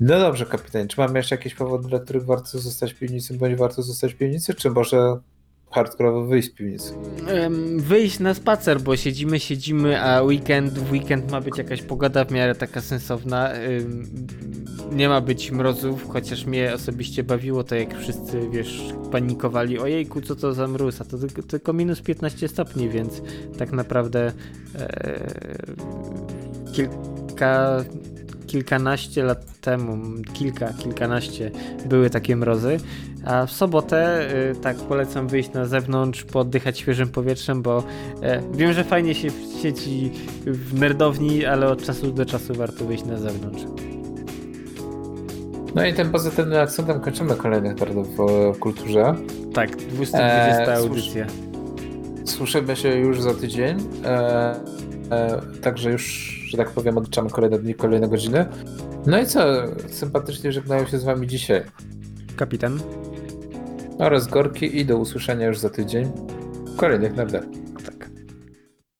No dobrze, kapitanie, czy mamy jeszcze jakieś powody, dla których warto zostać w piwnicy, bądź warto zostać w piwnicy, czy może hardkorowo wyjść z wyjść na spacer, bo siedzimy, siedzimy, a weekend, w weekend ma być jakaś pogoda w miarę taka sensowna. Nie ma być mrozów, chociaż mnie osobiście bawiło to, jak wszyscy, wiesz, panikowali. Ojejku, co to za mróz? A to tylko, tylko minus 15 stopni, więc tak naprawdę e, kilka, kilkanaście lat temu, kilka, kilkanaście były takie mrozy. A w sobotę y, tak polecam wyjść na zewnątrz, pooddychać świeżym powietrzem, bo e, wiem, że fajnie się siedzi w nerdowni, ale od czasu do czasu warto wyjść na zewnątrz. No i tym pozytywnym akcentem kończymy kolejny nerdów w kulturze. Tak, 220 Eee, audycja. Słyszymy się już za tydzień. E, e, także już, że tak powiem, odliczamy kolejne dni, kolejne godziny. No i co? Sympatycznie żegnają się z wami dzisiaj. Kapitan. Oraz Gorki i do usłyszenia już za tydzień w kolejnych nerdach.